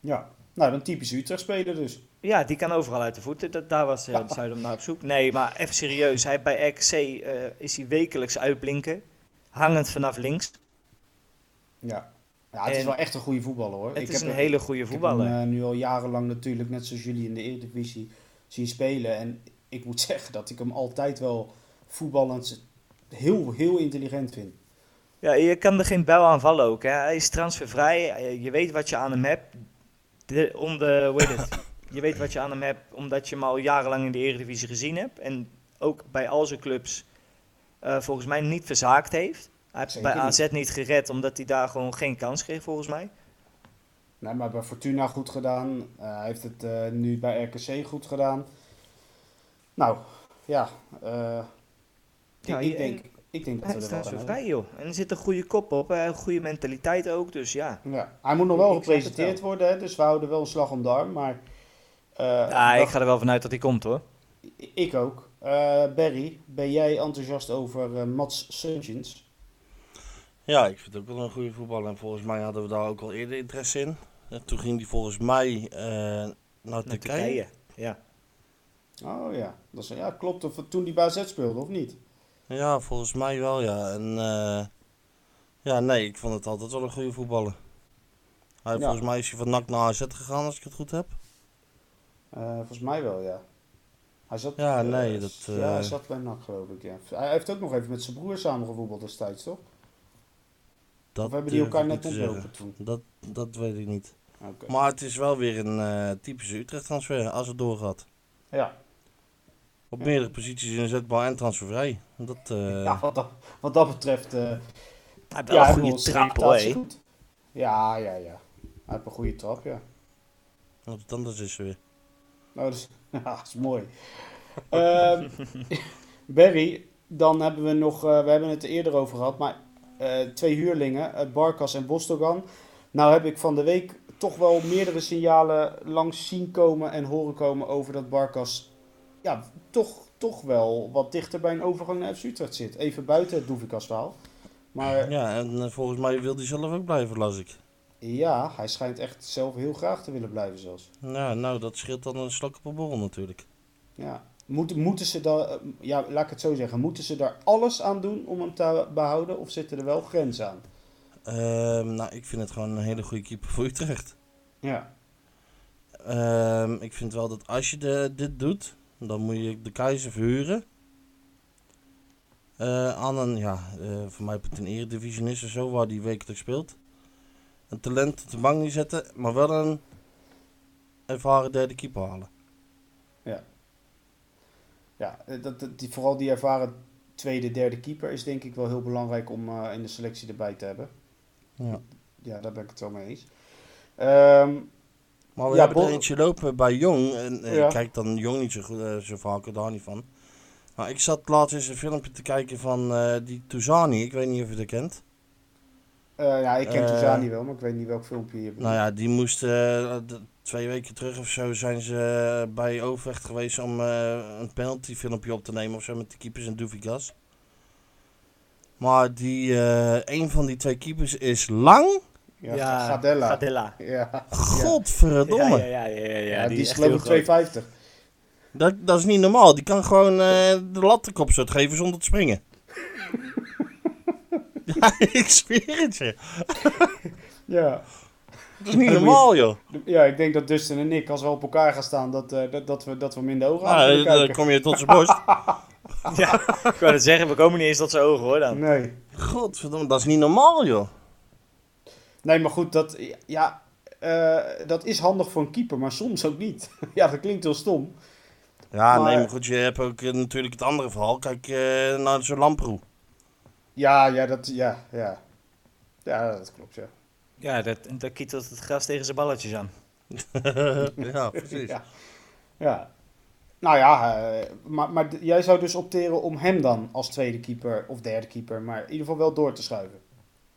[SPEAKER 2] ja. Nou, dan typisch Utrecht speler dus.
[SPEAKER 3] Ja, die kan overal uit de voeten. Dat, daar was uh, Zuidam naar op zoek. Nee, maar even serieus. Hij, bij RKC eh, is hij wekelijks uitblinken. Hangend vanaf links.
[SPEAKER 2] Ja. Ja, het is wel echt een goede voetballer hoor.
[SPEAKER 3] Het
[SPEAKER 2] Ik
[SPEAKER 3] is
[SPEAKER 2] heb
[SPEAKER 3] een hele goede voetballer.
[SPEAKER 2] hem eh, nu al jarenlang natuurlijk, net zoals jullie in de Eredivisie, zien spelen. En ik moet zeggen dat ik hem altijd wel voetballend heel, heel intelligent vind.
[SPEAKER 3] Ja, je kan er geen bel aan vallen ook. Hè. Hij is transfervrij. Eh, Je weet wat je aan hem hebt. De, om de, hoe heet het? Je weet wat je aan hem hebt omdat je hem al jarenlang in de Eredivisie gezien hebt. En ook bij al zijn clubs eh, volgens mij niet verzaakt heeft. Hij heeft
[SPEAKER 2] Zeker
[SPEAKER 3] bij AZ niet gered omdat hij daar gewoon geen kans kreeg volgens mij.
[SPEAKER 2] Nee, maar bij Fortuna goed gedaan. Eh, hij heeft het eh, nu bij RKC goed gedaan. Nou, ja.
[SPEAKER 3] Ja,
[SPEAKER 2] ik, ik
[SPEAKER 3] je-
[SPEAKER 2] denk, ik denk dat
[SPEAKER 3] Hij
[SPEAKER 2] we er
[SPEAKER 3] staat
[SPEAKER 2] wel
[SPEAKER 3] zo
[SPEAKER 2] gaan
[SPEAKER 3] vrij, joh. En er zit een goede kop op, een goede mentaliteit ook, dus ja.
[SPEAKER 2] Ja, hij moet nog wel
[SPEAKER 3] Ik
[SPEAKER 2] gepresenteerd worden, hè, dus we houden wel een slag om de arm. Maar eh,
[SPEAKER 3] Ja, ik ga er wel vanuit dat hij komt, hoor.
[SPEAKER 2] ik ook. Eh, Barry, ben jij enthousiast over eh, Mats Seuntjens?
[SPEAKER 4] Ja, ik vind het ook wel een goede voetballer. En volgens mij hadden we daar ook al eerder interesse in. En toen ging hij volgens mij eh, naar
[SPEAKER 3] Naar
[SPEAKER 4] Turkije.
[SPEAKER 3] Turkije. Ja.
[SPEAKER 2] Oh ja, dat is, ja klopt. Of toen die bij AZ speelde, of niet?
[SPEAKER 4] Ja, volgens mij wel, ja. En eh, ja, nee, ik vond het altijd wel een goede voetballer. Hij,
[SPEAKER 2] Ja.
[SPEAKER 4] Volgens mij is hij van NAC naar AZ gegaan, als ik het goed heb.
[SPEAKER 2] Eh, volgens mij wel, ja. Hij zat,
[SPEAKER 4] Ja,
[SPEAKER 2] eh,
[SPEAKER 4] nee, dat,
[SPEAKER 2] ja, hij
[SPEAKER 4] eh,
[SPEAKER 2] zat bij NAC, geloof ik, ja. Hij heeft ook nog even met zijn broer samengevoetbald destijds, toch?
[SPEAKER 4] Dat
[SPEAKER 2] of hebben die elkaar net ontlopen toen?
[SPEAKER 4] Dat, dat weet ik niet.
[SPEAKER 2] Oké.
[SPEAKER 4] Maar het is wel weer een eh, typische Utrecht-transfer, als het doorgaat.
[SPEAKER 2] Ja.
[SPEAKER 4] Op
[SPEAKER 2] Ja.
[SPEAKER 4] meerdere posities inzetbaar en transfervrij. Dat, eh,
[SPEAKER 2] ja, wat dat, wat dat betreft... eh,
[SPEAKER 3] Hij heeft
[SPEAKER 2] ja,
[SPEAKER 3] een goede trap, hoor.
[SPEAKER 2] Ja, ja, ja. Hij heeft een goede trap, ja.
[SPEAKER 4] Wat anders is er weer.
[SPEAKER 2] Nou, dat is, ja, is mooi. Ehm, Barry, dan hebben we nog, eh, we hebben het er eerder over gehad, maar eh, twee huurlingen, eh, Barkas en Bostogan. Nou heb ik van de week toch wel meerdere signalen langs zien komen en horen komen over dat Barkas ja, toch, toch wel wat dichter bij een overgang naar FC zit. Even buiten het Doevikas verhaal. Maar
[SPEAKER 4] Ja, en volgens mij wil hij zelf ook blijven, las ik.
[SPEAKER 2] Ja, hij schijnt echt zelf heel graag te willen blijven zelfs.
[SPEAKER 4] Nou, nou, dat scheelt dan een slok op een borrel natuurlijk.
[SPEAKER 2] Ja. Moeten, moeten ze daar, ja, laat ik het zo zeggen, moeten ze daar alles aan doen om hem te behouden of zitten er wel grenzen aan?
[SPEAKER 4] Ehm, nou, ik vind het gewoon een hele goede keeper voor Utrecht.
[SPEAKER 2] Ja,
[SPEAKER 4] Ehm, ik vind wel dat als je de, dit doet, dan moet je de keizer verhuren. Eh, aan een, ja, eh, voor mij een eredivisionist of zo, waar die wekelijks speelt. Een talent op de bank niet zetten, maar wel een ervaren derde keeper halen.
[SPEAKER 2] ja dat, dat, die, vooral die ervaren tweede, derde keeper is denk ik wel heel belangrijk om eh, in de selectie erbij te hebben.
[SPEAKER 4] Ja.
[SPEAKER 2] Ja, daar ben ik het wel mee eens. Ehm,
[SPEAKER 4] Maar we
[SPEAKER 2] Ja,
[SPEAKER 4] hebben er eentje lopen bij Jong. En eh,
[SPEAKER 2] Ja.
[SPEAKER 4] ik kijk dan Jong niet zo, goed, eh, zo vaak, daar niet van. Maar ik zat laatst eens een filmpje te kijken van eh, die Touzani. Ik weet niet of je dat kent.
[SPEAKER 2] Eh, ja, ik ken
[SPEAKER 4] Eh,
[SPEAKER 2] Touzani wel, maar ik weet niet welk filmpje je bedoelt.
[SPEAKER 4] Nou ja, die moest eh, twee weken terug of zo zijn ze bij Overvecht geweest om eh, een penalty filmpje op te nemen of zo met de keepers en Doevigas. Maar die, eh, een van die twee keepers is lang.
[SPEAKER 2] ja, Gadella.
[SPEAKER 3] Gadella.
[SPEAKER 2] Ja,
[SPEAKER 4] Godverdomme.
[SPEAKER 3] Ja, ja, ja, ja, ja,
[SPEAKER 2] ja, die,
[SPEAKER 3] is
[SPEAKER 2] geloof ik
[SPEAKER 3] heel groot.
[SPEAKER 2] 2,50.
[SPEAKER 4] Dat, dat is niet normaal. Die kan gewoon eh, de lattenkop zo geven zonder te springen. ja, ik zweer het je.
[SPEAKER 2] Ja.
[SPEAKER 4] Dat is niet normaal, joh.
[SPEAKER 2] ja, ik denk dat Dustin en ik, als we op elkaar gaan staan, dat, eh, dat, dat, we, dat we hem in de ogen
[SPEAKER 4] Ah,
[SPEAKER 2] aan
[SPEAKER 4] dan
[SPEAKER 2] kijken.
[SPEAKER 4] kom je tot zijn borst.
[SPEAKER 3] Ja, ik wou het zeggen, we komen niet eens tot zijn ogen hoor dan.
[SPEAKER 2] Nee.
[SPEAKER 4] Godverdomme, dat is niet normaal, joh.
[SPEAKER 2] Nee, maar goed, dat, ja, eh, dat is handig voor een keeper, maar soms ook niet. ja, dat klinkt heel stom.
[SPEAKER 4] Ja,
[SPEAKER 2] Maar-
[SPEAKER 4] nee, maar goed, je hebt ook eh, natuurlijk het andere verhaal. Kijk naar zo'n Lamproe.
[SPEAKER 2] Ja, ja, dat, ja, ja. Ja, dat klopt, ja.
[SPEAKER 3] Ja, dat, dat kietelt het gras tegen zijn balletjes aan.
[SPEAKER 4] ja, precies.
[SPEAKER 2] Ja. ja. Nou ja, eh, maar, maar jij zou dus opteren om hem dan als tweede keeper of derde keeper, maar in ieder geval wel door te schuiven.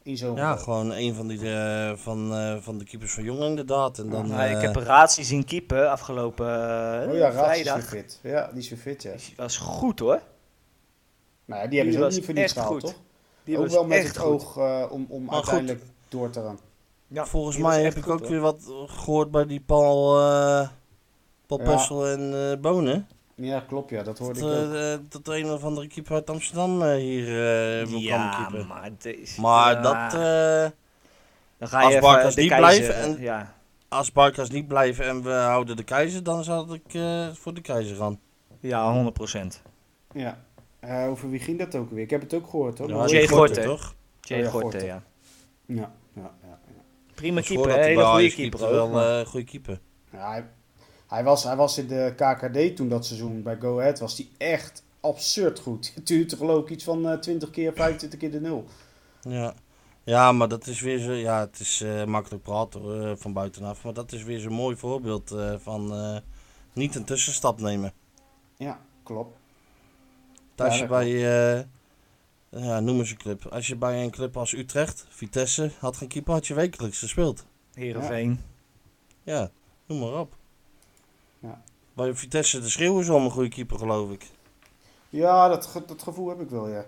[SPEAKER 2] In zo'n
[SPEAKER 4] Ja,
[SPEAKER 2] geval.
[SPEAKER 4] gewoon een van, die, eh, van, eh, van de keepers van Jong inderdaad. En dan,
[SPEAKER 3] Nou, ik heb Ratie zien keeper afgelopen
[SPEAKER 2] Oh ja, Raad is weer
[SPEAKER 3] vrijdag.
[SPEAKER 2] fit. Ja, die is weer fit, ja.
[SPEAKER 3] Die was goed hoor.
[SPEAKER 2] Nou ja, die hebben ze ook niet voor niets
[SPEAKER 3] echt
[SPEAKER 2] gehaald,
[SPEAKER 3] goed.
[SPEAKER 2] toch?
[SPEAKER 3] Die
[SPEAKER 2] ook wel met
[SPEAKER 3] echt
[SPEAKER 2] het
[SPEAKER 3] goed.
[SPEAKER 2] oog eh, om, om
[SPEAKER 4] Maar goed.
[SPEAKER 2] uiteindelijk door te gaan.
[SPEAKER 3] Ja,
[SPEAKER 4] volgens mij heb ik
[SPEAKER 3] goed,
[SPEAKER 4] ook
[SPEAKER 3] hoor.
[SPEAKER 4] weer wat gehoord bij die Paul, eh Paul
[SPEAKER 2] Ja.
[SPEAKER 4] En eh Bonen.
[SPEAKER 2] Ja, klopt, ja, dat
[SPEAKER 4] Dat,
[SPEAKER 2] hoorde ik ook.
[SPEAKER 4] eh, eh, dat een of andere keeper uit Amsterdam eh, hier eh wil komen
[SPEAKER 3] Ja,
[SPEAKER 4] keeper.
[SPEAKER 3] maar, deze,
[SPEAKER 4] Maar dat, eh,
[SPEAKER 3] dan ga
[SPEAKER 4] als
[SPEAKER 3] je
[SPEAKER 4] Barkas
[SPEAKER 3] even de
[SPEAKER 4] niet
[SPEAKER 3] keizer,
[SPEAKER 4] blijven en-
[SPEAKER 3] Ja,
[SPEAKER 4] als Barkas niet blijven en we houden de keizer, dan zou ik eh, voor de keizer gaan.
[SPEAKER 3] ja 100 procent.
[SPEAKER 2] Ja. Eh, over wie ging dat ook weer? Ik heb het ook gehoord, hoor.
[SPEAKER 4] Ja,
[SPEAKER 3] Jay Gorter.
[SPEAKER 4] toch?
[SPEAKER 3] Jay
[SPEAKER 2] Oh ja,
[SPEAKER 3] Gorter,
[SPEAKER 2] Gorter.
[SPEAKER 3] ja.
[SPEAKER 2] Ja, ja, ja. ja.
[SPEAKER 3] Prima keeper, een
[SPEAKER 4] hij
[SPEAKER 3] hele goede keeper
[SPEAKER 4] wel een goede keeper.
[SPEAKER 2] Ja, hij, hij, was, hij was in de KKD toen dat seizoen bij Go Ahead. Was hij echt absurd goed. Het duurde geloof ik iets van eh 20 keer, 25 keer de nul.
[SPEAKER 4] Ja. ja, maar dat is weer zo. Ja, het is eh, makkelijk praten eh, van buitenaf. Maar dat is weer zo'n mooi voorbeeld eh, van eh, niet een tussenstap nemen.
[SPEAKER 2] Ja, Klopt.
[SPEAKER 4] Als
[SPEAKER 2] Ja,
[SPEAKER 4] je bij, eh, ja, noem eens een club. Als je bij een club als Utrecht, Vitesse, had geen keeper, had je wekelijks gespeeld.
[SPEAKER 3] Heerenveen.
[SPEAKER 4] Ja, noem maar op.
[SPEAKER 2] Ja.
[SPEAKER 4] Bij Vitesse de schreeuwen ze om een goede keeper, geloof ik.
[SPEAKER 2] Ja, dat, ge- dat gevoel heb ik wel, ja.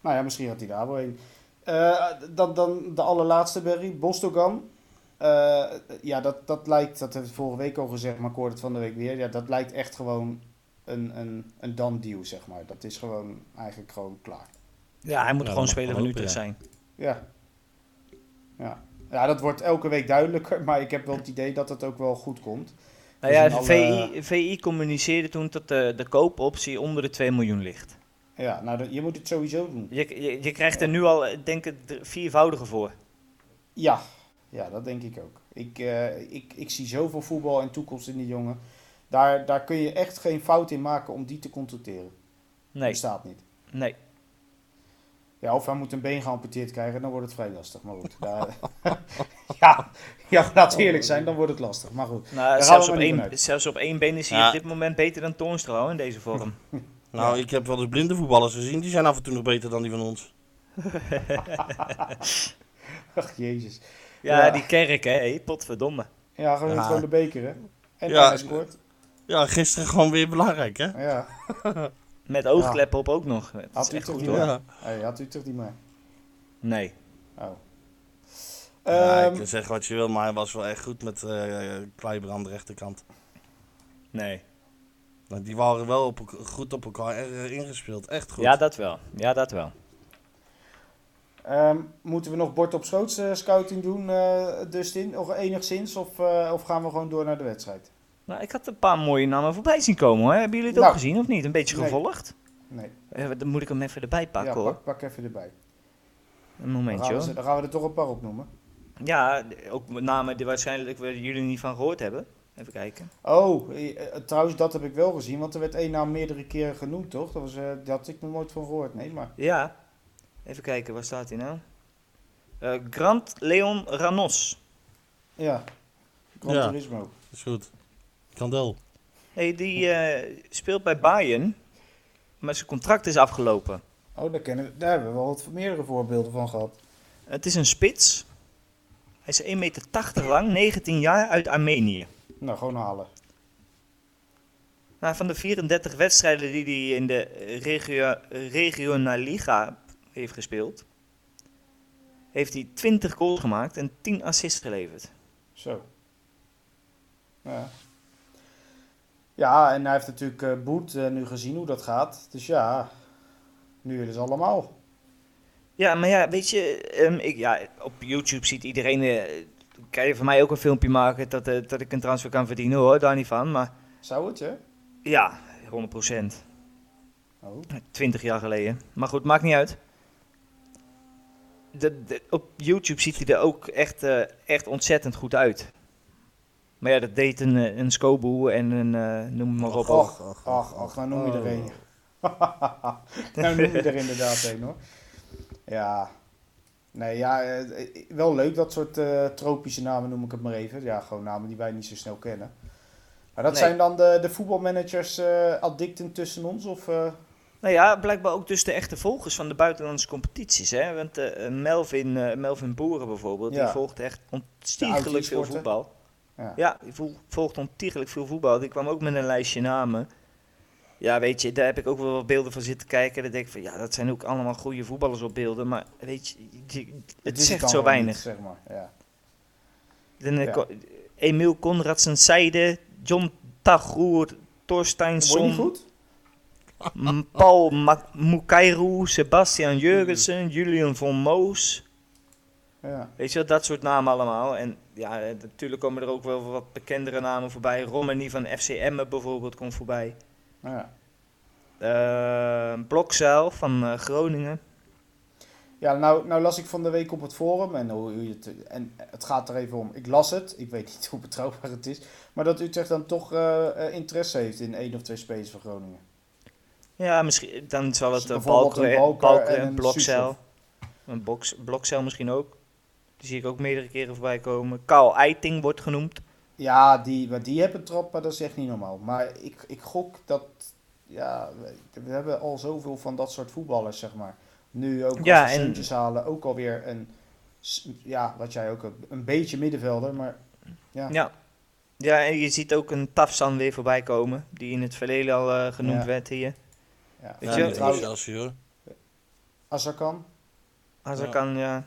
[SPEAKER 2] Nou ja, misschien had hij daar wel een. Eh, dan, dan de allerlaatste, Berry, Bostogan. Eh, ja, dat, dat lijkt, dat heb ik vorige week al gezegd, maar ik hoorde het van de week weer. Ja, dat lijkt echt gewoon een, een, een done deal, zeg maar. Dat is gewoon eigenlijk gewoon klaar.
[SPEAKER 3] Ja, hij moet
[SPEAKER 4] Ja,
[SPEAKER 3] gewoon speler van Utrecht zijn.
[SPEAKER 2] Ja. Ja. Ja, dat wordt elke week duidelijker, maar ik heb wel het idee dat het ook wel goed komt.
[SPEAKER 3] Nou ja, VI,
[SPEAKER 2] alle-
[SPEAKER 3] VI communiceerde toen dat de, de koopoptie onder de 2 miljoen ligt.
[SPEAKER 2] Ja, nou, je moet het sowieso doen.
[SPEAKER 3] Je, je, je krijgt er nu al, denk ik, viervoudige voor.
[SPEAKER 2] Ja, ja dat denk ik ook. Ik, eh, ik, ik zie zoveel voetbal en toekomst in die jongen. Daar, daar kun je echt geen fout in maken om die te contracteren.
[SPEAKER 3] Nee,
[SPEAKER 2] Bestaat niet.
[SPEAKER 3] nee.
[SPEAKER 2] Ja, of hij moet een been geamputeerd krijgen, dan wordt het vrij lastig. Maar goed. Daar, ja, ja, laten we eerlijk zijn, dan wordt het lastig. Maar goed.
[SPEAKER 3] Nou, zelfs,
[SPEAKER 2] maar
[SPEAKER 3] op één, zelfs op één been is hij
[SPEAKER 4] Ja.
[SPEAKER 3] op dit moment beter dan Toornstra hoor, in deze vorm.
[SPEAKER 4] Nou,
[SPEAKER 2] Ja.
[SPEAKER 4] ik heb wel eens blinde voetballers gezien, die zijn af en toe nog beter dan die van ons.
[SPEAKER 2] Ach, jezus.
[SPEAKER 3] Ja,
[SPEAKER 2] Ja.
[SPEAKER 3] die kerk hè, hey, potverdomme.
[SPEAKER 2] Ja, gewoon,
[SPEAKER 4] Ja.
[SPEAKER 2] gewoon de beker, hè. En
[SPEAKER 4] Ja.
[SPEAKER 2] hij scoort.
[SPEAKER 4] Ja, gisteren gewoon weer belangrijk, hè?
[SPEAKER 2] Ja,
[SPEAKER 3] Met oogkleppen op ook nog. Dat
[SPEAKER 2] Had u toch
[SPEAKER 3] goed
[SPEAKER 2] niet hey, had u toch niet meer?
[SPEAKER 3] Nee.
[SPEAKER 2] Oh.
[SPEAKER 4] Ja,
[SPEAKER 2] Ehm,
[SPEAKER 4] kan zeggen wat je wil, maar hij was wel echt goed met eh Kleiber aan de rechterkant.
[SPEAKER 3] Nee.
[SPEAKER 4] Nou, die waren wel op, goed op elkaar eh, ingespeeld. Echt goed.
[SPEAKER 3] Ja, dat wel. Ja, dat wel.
[SPEAKER 2] Ehm, moeten we nog bord op schoots eh, scouting doen, eh Dustin? Nog enigszins? Of, eh, of gaan we gewoon door naar de wedstrijd?
[SPEAKER 3] Nou, ik had een paar mooie namen voorbij zien komen hoor. Hebben jullie het ook
[SPEAKER 2] Nou.
[SPEAKER 3] gezien of niet? Een beetje
[SPEAKER 2] Nee.
[SPEAKER 3] gevolgd?
[SPEAKER 2] Nee.
[SPEAKER 3] Eh, Dan moet ik hem even erbij pakken
[SPEAKER 2] ja,
[SPEAKER 3] hoor.
[SPEAKER 2] pak, pak even erbij.
[SPEAKER 3] Een
[SPEAKER 2] Dan
[SPEAKER 3] momentje
[SPEAKER 2] gaan, we,
[SPEAKER 3] hoor.
[SPEAKER 2] dan gaan we er toch een paar opnoemen.
[SPEAKER 3] Ja, d- ook met namen die waarschijnlijk we- jullie niet van gehoord hebben. Even kijken.
[SPEAKER 2] Oh, eh, eh, trouwens, dat heb ik wel gezien, want er werd één naam meerdere keren genoemd, toch? Dat, was, eh, daar had ik nog nooit van gehoord, nee, maar...
[SPEAKER 3] Ja, even kijken, waar staat hij nou? Eh Grant Leon Ranos.
[SPEAKER 2] Ja, Gran
[SPEAKER 4] Ja.
[SPEAKER 2] Turismo.
[SPEAKER 4] is goed. Kandel.
[SPEAKER 3] Hey, die eh, speelt bij Bayern, maar zijn contract is afgelopen.
[SPEAKER 2] Oh, daar, kennen we, daar hebben we wel wat meerdere voorbeelden van gehad.
[SPEAKER 3] Het is een spits. Hij is 1,80 meter lang, 19 jaar, uit Armenië.
[SPEAKER 2] Nou, gewoon halen.
[SPEAKER 3] Nou, van de 34 wedstrijden die hij in de regio Regionalliga heeft gespeeld, heeft hij 20 goals gemaakt en 10 assists geleverd.
[SPEAKER 2] Zo. Ja. Ja, en hij heeft natuurlijk eh Boet eh, nu gezien hoe dat gaat. Dus ja, nu willen ze allemaal.
[SPEAKER 3] Ja, maar ja, weet je, ehm, ik, ja, op YouTube ziet iedereen, eh, kan je van mij ook een filmpje maken dat, dat ik een transfer kan verdienen hoor, daar niet van. Maar
[SPEAKER 2] Zou het, hè?
[SPEAKER 3] ja, 100%.
[SPEAKER 2] Oh.
[SPEAKER 3] 20 jaar geleden. Maar goed, maakt niet uit. De, de- op YouTube ziet hij er ook echt, echt ontzettend goed uit. Maar ja, dat deed een, eh, een Skobu en een, eh, noem maar op. ook.
[SPEAKER 2] Och, ach, ach, nou noem je er een. nou noem je er inderdaad een, hoor. Ja. Nee, ja, eh, wel leuk dat soort eh, tropische namen noem ik het maar even. Ja, gewoon namen die wij niet zo snel kennen. Maar dat
[SPEAKER 3] Nee.
[SPEAKER 2] zijn dan de, de voetbalmanagers eh addicten tussen ons? Of, eh,
[SPEAKER 3] Nou ja, blijkbaar ook dus de echte volgers van de buitenlandse competities. Hè? Want eh, Melvin, eh, Melvin Boeren bijvoorbeeld,
[SPEAKER 2] Ja.
[SPEAKER 3] die volgt echt ontiegelijk veel voetbal.
[SPEAKER 2] Ja.
[SPEAKER 3] Ja, die vol- volgt ontiegelijk veel voetbal. Die kwam ook met een lijstje namen. Ja, weet je, daar heb ik ook wel wat beelden van zitten kijken. Dan denk ik van, ja, dat zijn ook allemaal goede voetballers op beelden. Maar weet je, die- het
[SPEAKER 2] is
[SPEAKER 3] zegt zo weinig.
[SPEAKER 2] niet, zeg maar. Ja.
[SPEAKER 3] Dan, eh,
[SPEAKER 2] Ja.
[SPEAKER 3] ko- Seide, John Tagroer, Torsteinsson,
[SPEAKER 2] goed?
[SPEAKER 3] M- Paul Mukairu, Sebastian Jurgensen, Julian von Moos.
[SPEAKER 2] Ja.
[SPEAKER 3] Weet je dat soort namen allemaal. En ja, eh, natuurlijk komen er ook wel wat bekendere namen voorbij. Romani van FC Emmen bijvoorbeeld komt voorbij.
[SPEAKER 2] Ja.
[SPEAKER 3] Blokzuil van eh, Groningen.
[SPEAKER 2] Ja, nou, nou las ik van de week op het forum en, hoe, hoe het, en het gaat er even om. Ik las het, ik weet niet hoe betrouwbaar het is, maar dat Utrecht dan toch interesse heeft in één of twee spelers van Groningen.
[SPEAKER 3] Ja, misschien, dan zal het
[SPEAKER 2] Dus
[SPEAKER 3] Balker,
[SPEAKER 2] en
[SPEAKER 3] en
[SPEAKER 2] een
[SPEAKER 3] box, Blokzuil misschien ook. Die zie ik ook meerdere keren voorbij komen. Karl Eiting wordt genoemd.
[SPEAKER 2] Ja, die, maar die hebben trap, maar dat is echt niet normaal. Maar ik, ik gok dat, ja, we, we hebben al zoveel van dat soort voetballers, zeg maar. Nu ook
[SPEAKER 3] Ja,
[SPEAKER 2] als we
[SPEAKER 3] en-
[SPEAKER 2] halen, ook alweer een, ja, wat jij ook, een, een beetje middenvelder, maar ja.
[SPEAKER 3] Ja. Ja, en je ziet ook een Tafsan weer voorbij komen, die in het verleden al eh, genoemd
[SPEAKER 2] Ja.
[SPEAKER 3] werd hier.
[SPEAKER 2] ja.
[SPEAKER 3] Weet
[SPEAKER 4] Ja,
[SPEAKER 3] je,
[SPEAKER 2] trouwens. Azarkan,
[SPEAKER 3] Als
[SPEAKER 4] Ja.
[SPEAKER 3] ja.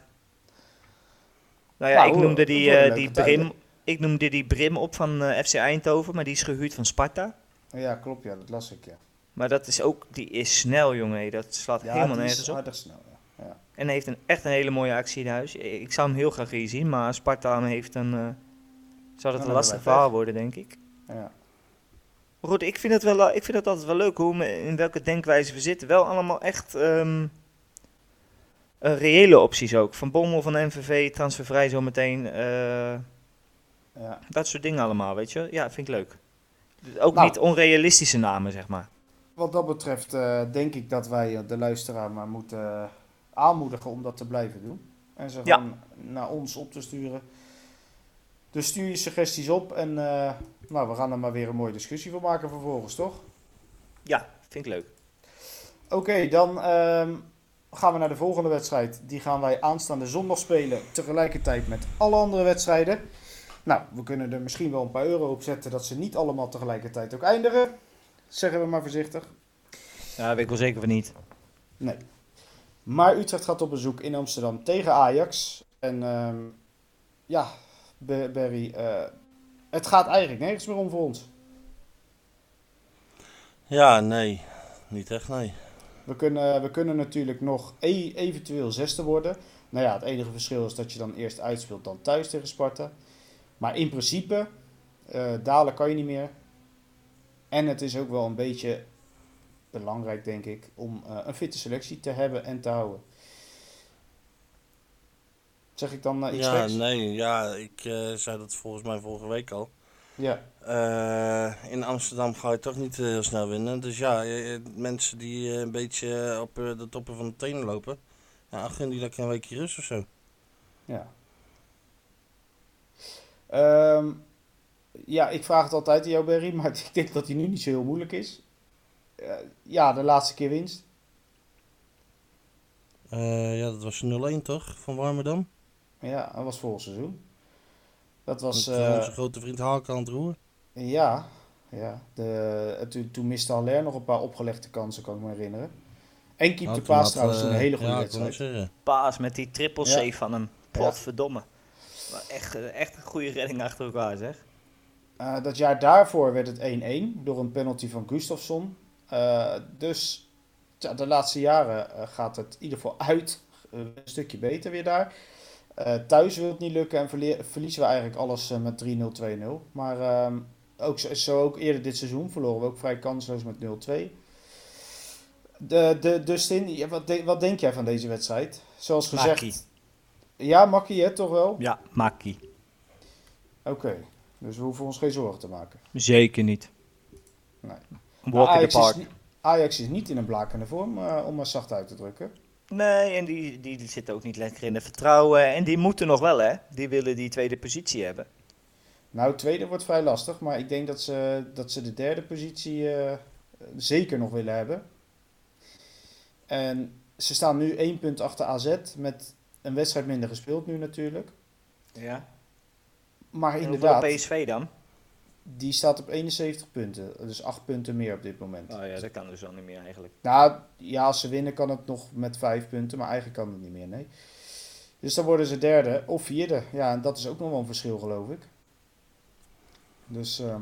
[SPEAKER 3] Nou ja,
[SPEAKER 2] Nou,
[SPEAKER 3] ik
[SPEAKER 2] hoor,
[SPEAKER 3] noemde die, eh, die. Brim, ik noemde die Brim op van eh, FC Eindhoven, maar die is gehuurd van Sparta.
[SPEAKER 2] ja, klopt, ja, dat las ik, ja.
[SPEAKER 3] Maar dat is ook, die is snel, jongen. Dat slaat
[SPEAKER 2] Ja,
[SPEAKER 3] helemaal nergens op.
[SPEAKER 2] aardig snel, ja. ja.
[SPEAKER 3] En heeft een, echt een hele mooie actie in huis. Ik zou hem heel graag hier zien, maar Sparta heeft een... eh, zou dat een lastig verhaal worden, denk ik.
[SPEAKER 2] ja.
[SPEAKER 3] Maar goed, ik vind het, wel, ik vind het altijd wel leuk hoe we, in welke denkwijze we zitten. Wel allemaal echt ehm, eh, reële opties ook. Van Bommel, van NVV, transfervrij zometeen. eh
[SPEAKER 2] ja.
[SPEAKER 3] dat soort dingen allemaal, weet je. Ja, vind ik leuk. Ook
[SPEAKER 2] Nou.
[SPEAKER 3] niet onrealistische namen, zeg maar.
[SPEAKER 2] Wat dat betreft eh, denk ik dat wij eh, de luisteraar maar moeten aanmoedigen om dat te blijven doen. En ze
[SPEAKER 3] Ja.
[SPEAKER 2] gewoon naar ons op te sturen. Dus stuur je suggesties op en nou, we gaan er maar weer een mooie discussie van maken vervolgens, toch?
[SPEAKER 3] Ja, vind ik leuk.
[SPEAKER 2] Oké, dan ehm, gaan we naar de volgende wedstrijd. Die gaan wij aanstaande zondag spelen, tegelijkertijd met alle andere wedstrijden. Nou, we kunnen er misschien wel een paar euro op zetten dat ze niet allemaal tegelijkertijd ook eindigen. Zeggen we maar voorzichtig.
[SPEAKER 3] Ja, weet ik wel zeker van niet.
[SPEAKER 2] Nee. Maar Utrecht gaat op bezoek in Amsterdam tegen Ajax. En ehm, ja, Be- Barry, eh, het gaat eigenlijk nergens meer om voor ons.
[SPEAKER 4] Ja, nee. Niet echt, nee.
[SPEAKER 2] We kunnen, we kunnen natuurlijk nog e- eventueel zesde worden. Nou ja, het enige verschil is dat je dan eerst uitspeelt dan thuis tegen Sparta. Maar in principe, eh, dalen kan je niet meer. En het is ook wel een beetje belangrijk, denk ik, om eh, een fitte selectie te hebben en te houden. Zeg ik dan eh, iets
[SPEAKER 4] Ja, nee. Ja, ik zei dat volgens mij vorige week al.
[SPEAKER 2] Ja,
[SPEAKER 4] Eh, in Amsterdam ga je toch niet eh, heel snel winnen. Dus ja, mensen die eh, een beetje op de toppen van de tenen lopen. Ja, gun die lekker een weekje rust of zo.
[SPEAKER 2] ja. Ehm, ja, ik vraag het altijd aan jou, Berry, maar ik denk dat die nu niet zo heel moeilijk is. Ja, de laatste keer winst.
[SPEAKER 4] Ja, dat was 0-1 toch? Van Warmerdam?
[SPEAKER 2] Ja, dat was vorig seizoen. Dat was,
[SPEAKER 4] Met eh,
[SPEAKER 2] eh,
[SPEAKER 4] onze grote vriend het roer.
[SPEAKER 2] ja, ja. De, eh, toen, toen miste Haller nog een paar opgelegde kansen, kan ik me herinneren. En Kiep
[SPEAKER 4] Ja,
[SPEAKER 2] de Paas trouwens
[SPEAKER 4] eh,
[SPEAKER 2] een hele goede wedstrijd.
[SPEAKER 3] Paas met die triple C
[SPEAKER 2] Ja.
[SPEAKER 3] van hem. Potverdomme. Maar echt, eh, echt een goede redding achter elkaar, zeg.
[SPEAKER 2] Eh, dat jaar daarvoor werd het 1-1 door een penalty van Gustafsson. Eh, dus ja, de laatste jaren eh, gaat het in ieder geval uit eh, een stukje beter weer daar. Eh, thuis wil het niet lukken en verlie- verliezen we eigenlijk alles eh, met 3-0, 2-0. Maar ehm, ook, zo, ook eerder dit seizoen verloren we ook vrij kansloos met 0-2. De, de, ja, wat, de- wat denk jij van deze wedstrijd? Zoals gezegd.
[SPEAKER 3] Makkie.
[SPEAKER 2] Ja, makkie hè, toch wel?
[SPEAKER 3] Ja, Makkie.
[SPEAKER 2] Oké, dus we hoeven ons geen zorgen te maken.
[SPEAKER 3] Zeker niet.
[SPEAKER 2] Nee.
[SPEAKER 3] Walk in the
[SPEAKER 2] Ajax,
[SPEAKER 3] park.
[SPEAKER 2] Is, niet- Ajax is niet in een blakende vorm, eh, om maar zacht uit te drukken.
[SPEAKER 3] Nee, en die, die zitten ook niet lekker in het vertrouwen. En die moeten nog wel, hè. Die willen die tweede positie hebben.
[SPEAKER 2] Nou, tweede wordt vrij lastig, maar ik denk dat ze, dat ze de derde positie eh, zeker nog willen hebben. En ze staan nu één punt achter AZ, met een wedstrijd minder gespeeld nu natuurlijk.
[SPEAKER 3] Ja.
[SPEAKER 2] Maar
[SPEAKER 3] En
[SPEAKER 2] inderdaad,
[SPEAKER 3] PSV dan?
[SPEAKER 2] Die staat op 71 punten, dus 8 punten meer op dit moment.
[SPEAKER 3] Oh ja, dat kan dus al niet meer eigenlijk.
[SPEAKER 2] Nou, ja, als ze winnen kan het nog met vijf punten, maar eigenlijk kan het niet meer, nee. Dus dan worden ze derde of vierde. Ja, en dat is ook nog wel een verschil, geloof ik. Dus ehm,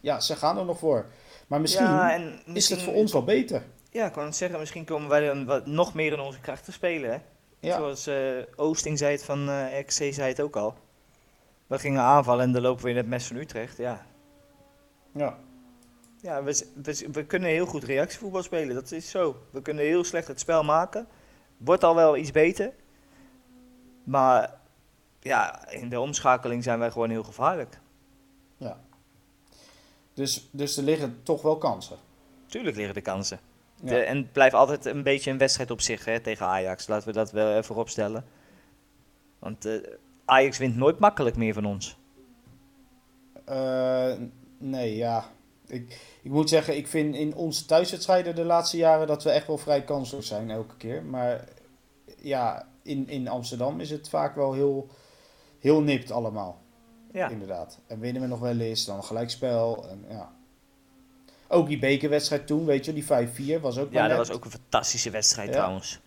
[SPEAKER 2] ja, ze gaan er nog voor. Maar misschien
[SPEAKER 3] ja, en
[SPEAKER 2] is
[SPEAKER 3] misschien-
[SPEAKER 2] het voor ons wel beter.
[SPEAKER 3] Ja, ik wou net zeggen, misschien komen wij dan wat, nog meer in onze kracht te spelen, hè.
[SPEAKER 2] Ja,
[SPEAKER 3] Zoals eh, Oosting zei het van eh XC zei het ook al. We gingen aanvallen en dan lopen we in het mes van Utrecht, ja.
[SPEAKER 2] Ja.
[SPEAKER 3] Ja, we, we, we kunnen heel goed reactievoetbal spelen, dat is zo. We kunnen heel slecht het spel maken. Wordt al wel iets beter. Maar ja, in de omschakeling zijn wij gewoon heel gevaarlijk.
[SPEAKER 2] Dus, dus er liggen toch wel kansen.
[SPEAKER 3] Tuurlijk liggen de kansen.
[SPEAKER 2] Ja.
[SPEAKER 3] De- en het blijft altijd een beetje een wedstrijd op zich hè, tegen Ajax. Laten we dat wel even opstellen. Want eh, Ajax wint nooit makkelijk meer van ons.
[SPEAKER 2] Eh, nee, ja. Ik, ik moet zeggen, ik vind in onze thuiswedstrijden de laatste jaren dat we echt wel vrij kansloos zijn elke keer. Maar ja, in, in Amsterdam is het vaak wel heel, heel nipt allemaal.
[SPEAKER 3] Ja.
[SPEAKER 2] Inderdaad. En winnen we nog wel eens, dan gelijkspel. En, ja. Ook die bekerwedstrijd toen, weet je, die 5-4 was ook wel
[SPEAKER 3] ja, dat
[SPEAKER 2] net.
[SPEAKER 3] was ook een fantastische wedstrijd
[SPEAKER 2] Ja.
[SPEAKER 3] trouwens.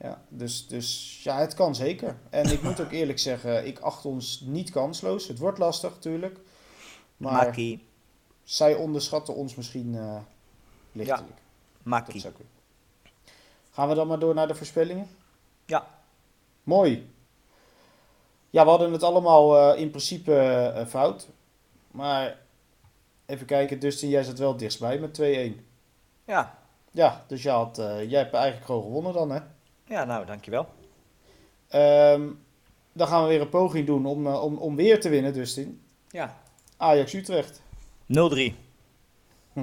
[SPEAKER 2] Ja, dus, dus ja, het kan zeker. En ik moet ook eerlijk zeggen, ik acht ons niet kansloos. Het wordt lastig natuurlijk. Maar
[SPEAKER 3] Makkie.
[SPEAKER 2] zij onderschatten ons misschien eh lichtelijk. Zou kunnen. Gaan we dan maar door naar de voorspellingen?
[SPEAKER 3] Ja.
[SPEAKER 2] Mooi. Ja, we hadden het allemaal eh, in principe eh, fout. Maar even kijken, Dustin, jij zat wel dichtstbij met 2-1.
[SPEAKER 3] Ja.
[SPEAKER 2] Ja, dus jij, had, jij hebt eigenlijk gewoon gewonnen dan, hè?
[SPEAKER 3] Ja, nou, dankjewel.
[SPEAKER 2] Ehm, dan gaan we weer een poging doen om, om, om weer te winnen, Dustin.
[SPEAKER 3] Ja.
[SPEAKER 2] Ajax Utrecht.
[SPEAKER 3] 0-3.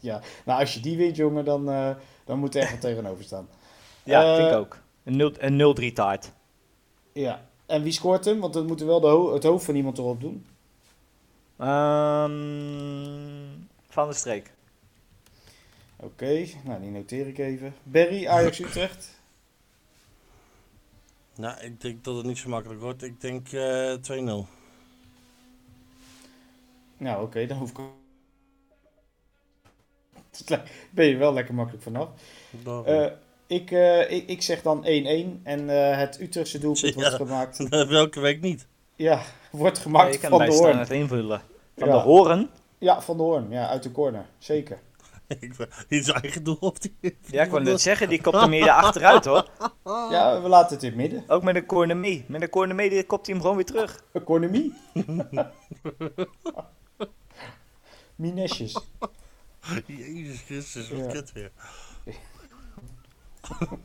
[SPEAKER 2] ja, nou als je die wint, jongen, dan, eh, dan moet er echt wat tegenover staan.
[SPEAKER 3] Ja,
[SPEAKER 2] Eh,
[SPEAKER 3] vind ik ook. Een 0 een 0-3 taart.
[SPEAKER 2] Ja, en wie scoort hem? Want dan moeten we wel de ho- het hoofd van iemand erop doen.
[SPEAKER 3] Ehm, van de streek.
[SPEAKER 2] Oké, nou die noteer ik even. Berry, Ajax Utrecht.
[SPEAKER 4] Nou, ik denk dat het niet zo makkelijk wordt. Ik denk eh 2-0.
[SPEAKER 2] Nou oké, dan hoef ik... ben je wel lekker makkelijk vanaf. Eh, ik, eh, ik, ik zeg dan 1-1 en eh, het Utrechtse doelpunt
[SPEAKER 4] Ja.
[SPEAKER 2] wordt gemaakt.
[SPEAKER 4] Welke week niet?
[SPEAKER 2] Ja, wordt gemaakt van de Hoorn.
[SPEAKER 3] het invullen. Van
[SPEAKER 2] Ja.
[SPEAKER 3] de Horen?
[SPEAKER 2] Ja, van de Hoorn. Ja, uit de corner. Zeker.
[SPEAKER 4] Ik in zijn eigen doel of die...
[SPEAKER 3] Ja, ik wou net zeggen, die kopt hem hier achteruit hoor.
[SPEAKER 2] Ja, we laten het in het midden.
[SPEAKER 3] Ook met een corner mee. Met een corner mee die kopt hij hem gewoon weer terug.
[SPEAKER 2] Economie. Minesjes.
[SPEAKER 4] Jezus Christus, wat
[SPEAKER 2] Ja.
[SPEAKER 4] kut weer.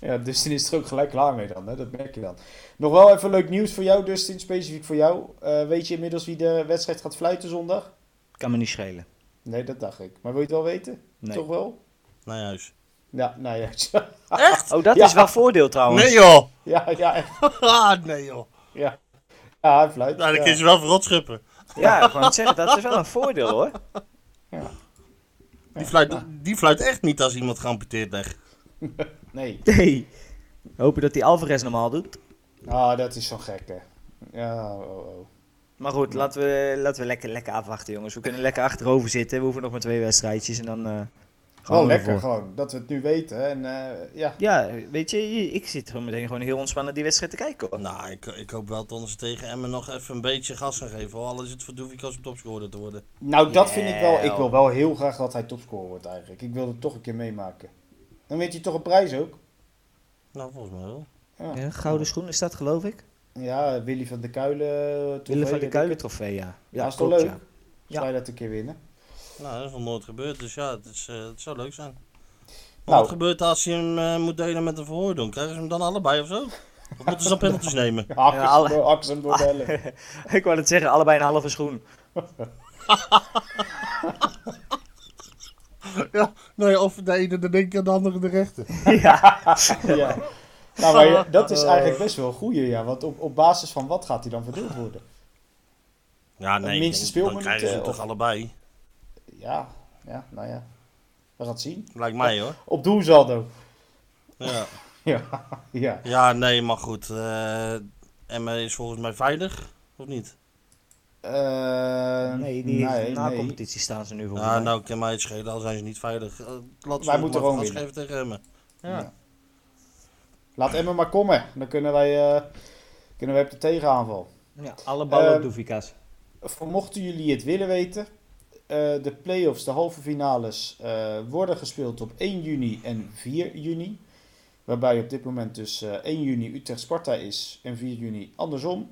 [SPEAKER 2] Ja, Dustin is er ook gelijk klaar mee dan, hè? dat merk je dan. Nog wel even leuk nieuws voor jou, Dustin, specifiek voor jou. Eh, weet je inmiddels wie de wedstrijd gaat fluiten zondag?
[SPEAKER 3] Kan me niet schelen.
[SPEAKER 2] Nee, dat dacht ik. Maar wil je het wel weten?
[SPEAKER 3] Nee.
[SPEAKER 2] Toch wel?
[SPEAKER 4] Naar huis.
[SPEAKER 2] Ja, nou ja.
[SPEAKER 3] Oh, dat
[SPEAKER 2] Ja.
[SPEAKER 3] is wel voordeel trouwens.
[SPEAKER 4] Nee joh!
[SPEAKER 2] ja, ja, echt.
[SPEAKER 4] Ah, nee joh.
[SPEAKER 2] Ja, ja hij fluit.
[SPEAKER 4] Nou, dan
[SPEAKER 2] ja.
[SPEAKER 4] kun je wel verrot schuppen.
[SPEAKER 3] Ja, ik wou net zeggen, dat is wel een voordeel hoor.
[SPEAKER 4] Die fluit, die fluit echt niet als iemand geamputeerd ligt.
[SPEAKER 2] Nee.
[SPEAKER 3] Nee. Hopen dat hij Alvarez normaal doet.
[SPEAKER 2] Ah, dat is zo'n gekke. Ja, oh, oh.
[SPEAKER 3] Maar goed, laten we, laten we lekker, lekker afwachten jongens. We kunnen lekker achterover zitten. We hoeven nog maar twee wedstrijdjes en dan... eh
[SPEAKER 2] Gewoon
[SPEAKER 3] we
[SPEAKER 2] lekker,
[SPEAKER 3] ervoor.
[SPEAKER 2] gewoon. Dat we het nu weten. En eh, ja,
[SPEAKER 3] Ja, weet je, ik zit gewoon meteen gewoon heel ontspannen die wedstrijd te kijken. hoor.
[SPEAKER 4] Nou, ik, ik hoop wel dat ze tegen Emmen nog even een beetje gas gaan geven. Al is het voor om topscorer te worden.
[SPEAKER 2] Nou, dat vind ik wel. Ik wil wel heel graag dat hij topscorer wordt eigenlijk. Ik wil het toch een keer meemaken. Dan wint hij toch een prijs ook.
[SPEAKER 4] Nou, volgens mij wel.
[SPEAKER 2] Ja,
[SPEAKER 3] Ja, gouden schoen is dat geloof ik?
[SPEAKER 2] ja Willy van de Kuilen. eh, trofee,
[SPEAKER 3] van de
[SPEAKER 2] weet
[SPEAKER 3] Kuilen trofee, ja.
[SPEAKER 2] Ja, is toch
[SPEAKER 3] klopt,
[SPEAKER 2] leuk?
[SPEAKER 3] ja.
[SPEAKER 2] Zou je dat een keer winnen?
[SPEAKER 4] Nou, dat is nog nooit gebeurd, dus ja, het, is, eh, het zou leuk zijn. Maar
[SPEAKER 2] Nou.
[SPEAKER 4] wat gebeurt als je hem eh, moet delen met een verhoording? Krijgen ze hem dan allebei of zo? Of moeten ze dan penalties nemen?
[SPEAKER 2] Hakken
[SPEAKER 3] Ja, alle-
[SPEAKER 2] door- hem door bellen.
[SPEAKER 3] ik wou het zeggen, allebei een halve schoen.
[SPEAKER 4] Ja, nee, of de ene de linker en de andere de rechter.
[SPEAKER 3] ja.
[SPEAKER 2] ja. Nou, maar je- dat is eigenlijk best wel een goeie, ja. Want op, op basis van wat gaat hij dan verdeeld worden?
[SPEAKER 4] Ja, nee,
[SPEAKER 2] minste
[SPEAKER 4] dan krijgen ze hem
[SPEAKER 2] of-
[SPEAKER 4] toch allebei.
[SPEAKER 2] Ja, ja, nou ja. We gaan het zien.
[SPEAKER 4] Lijkt mij hoor.
[SPEAKER 2] Op doelsaldo.
[SPEAKER 4] Ja,
[SPEAKER 2] Ja, ja.
[SPEAKER 4] ja nee, maar goed. eh Emmen is volgens mij veilig, of niet?
[SPEAKER 2] Eh,
[SPEAKER 3] Nee, die
[SPEAKER 2] nee,
[SPEAKER 3] na
[SPEAKER 2] nee.
[SPEAKER 3] competitie staan ze nu volgens
[SPEAKER 4] Ja,
[SPEAKER 3] mij.
[SPEAKER 4] nou kan mij het schelen, al zijn ze niet veilig. Uh, laat
[SPEAKER 2] Wij moeten gewoon winnen.
[SPEAKER 4] geven tegen Emmen.
[SPEAKER 2] Ja. Laat Emma maar komen. Dan kunnen wij, eh, kunnen wij op de tegenaanval.
[SPEAKER 3] Ja, alle ballen op Doevikas.
[SPEAKER 2] Voor mochten jullie het willen weten. Eh, de play-offs, de halve finales, eh, worden gespeeld op 1 juni en 4 juni. Waarbij op dit moment dus eh, 1 juni Utrecht Sparta is en 4 juni andersom.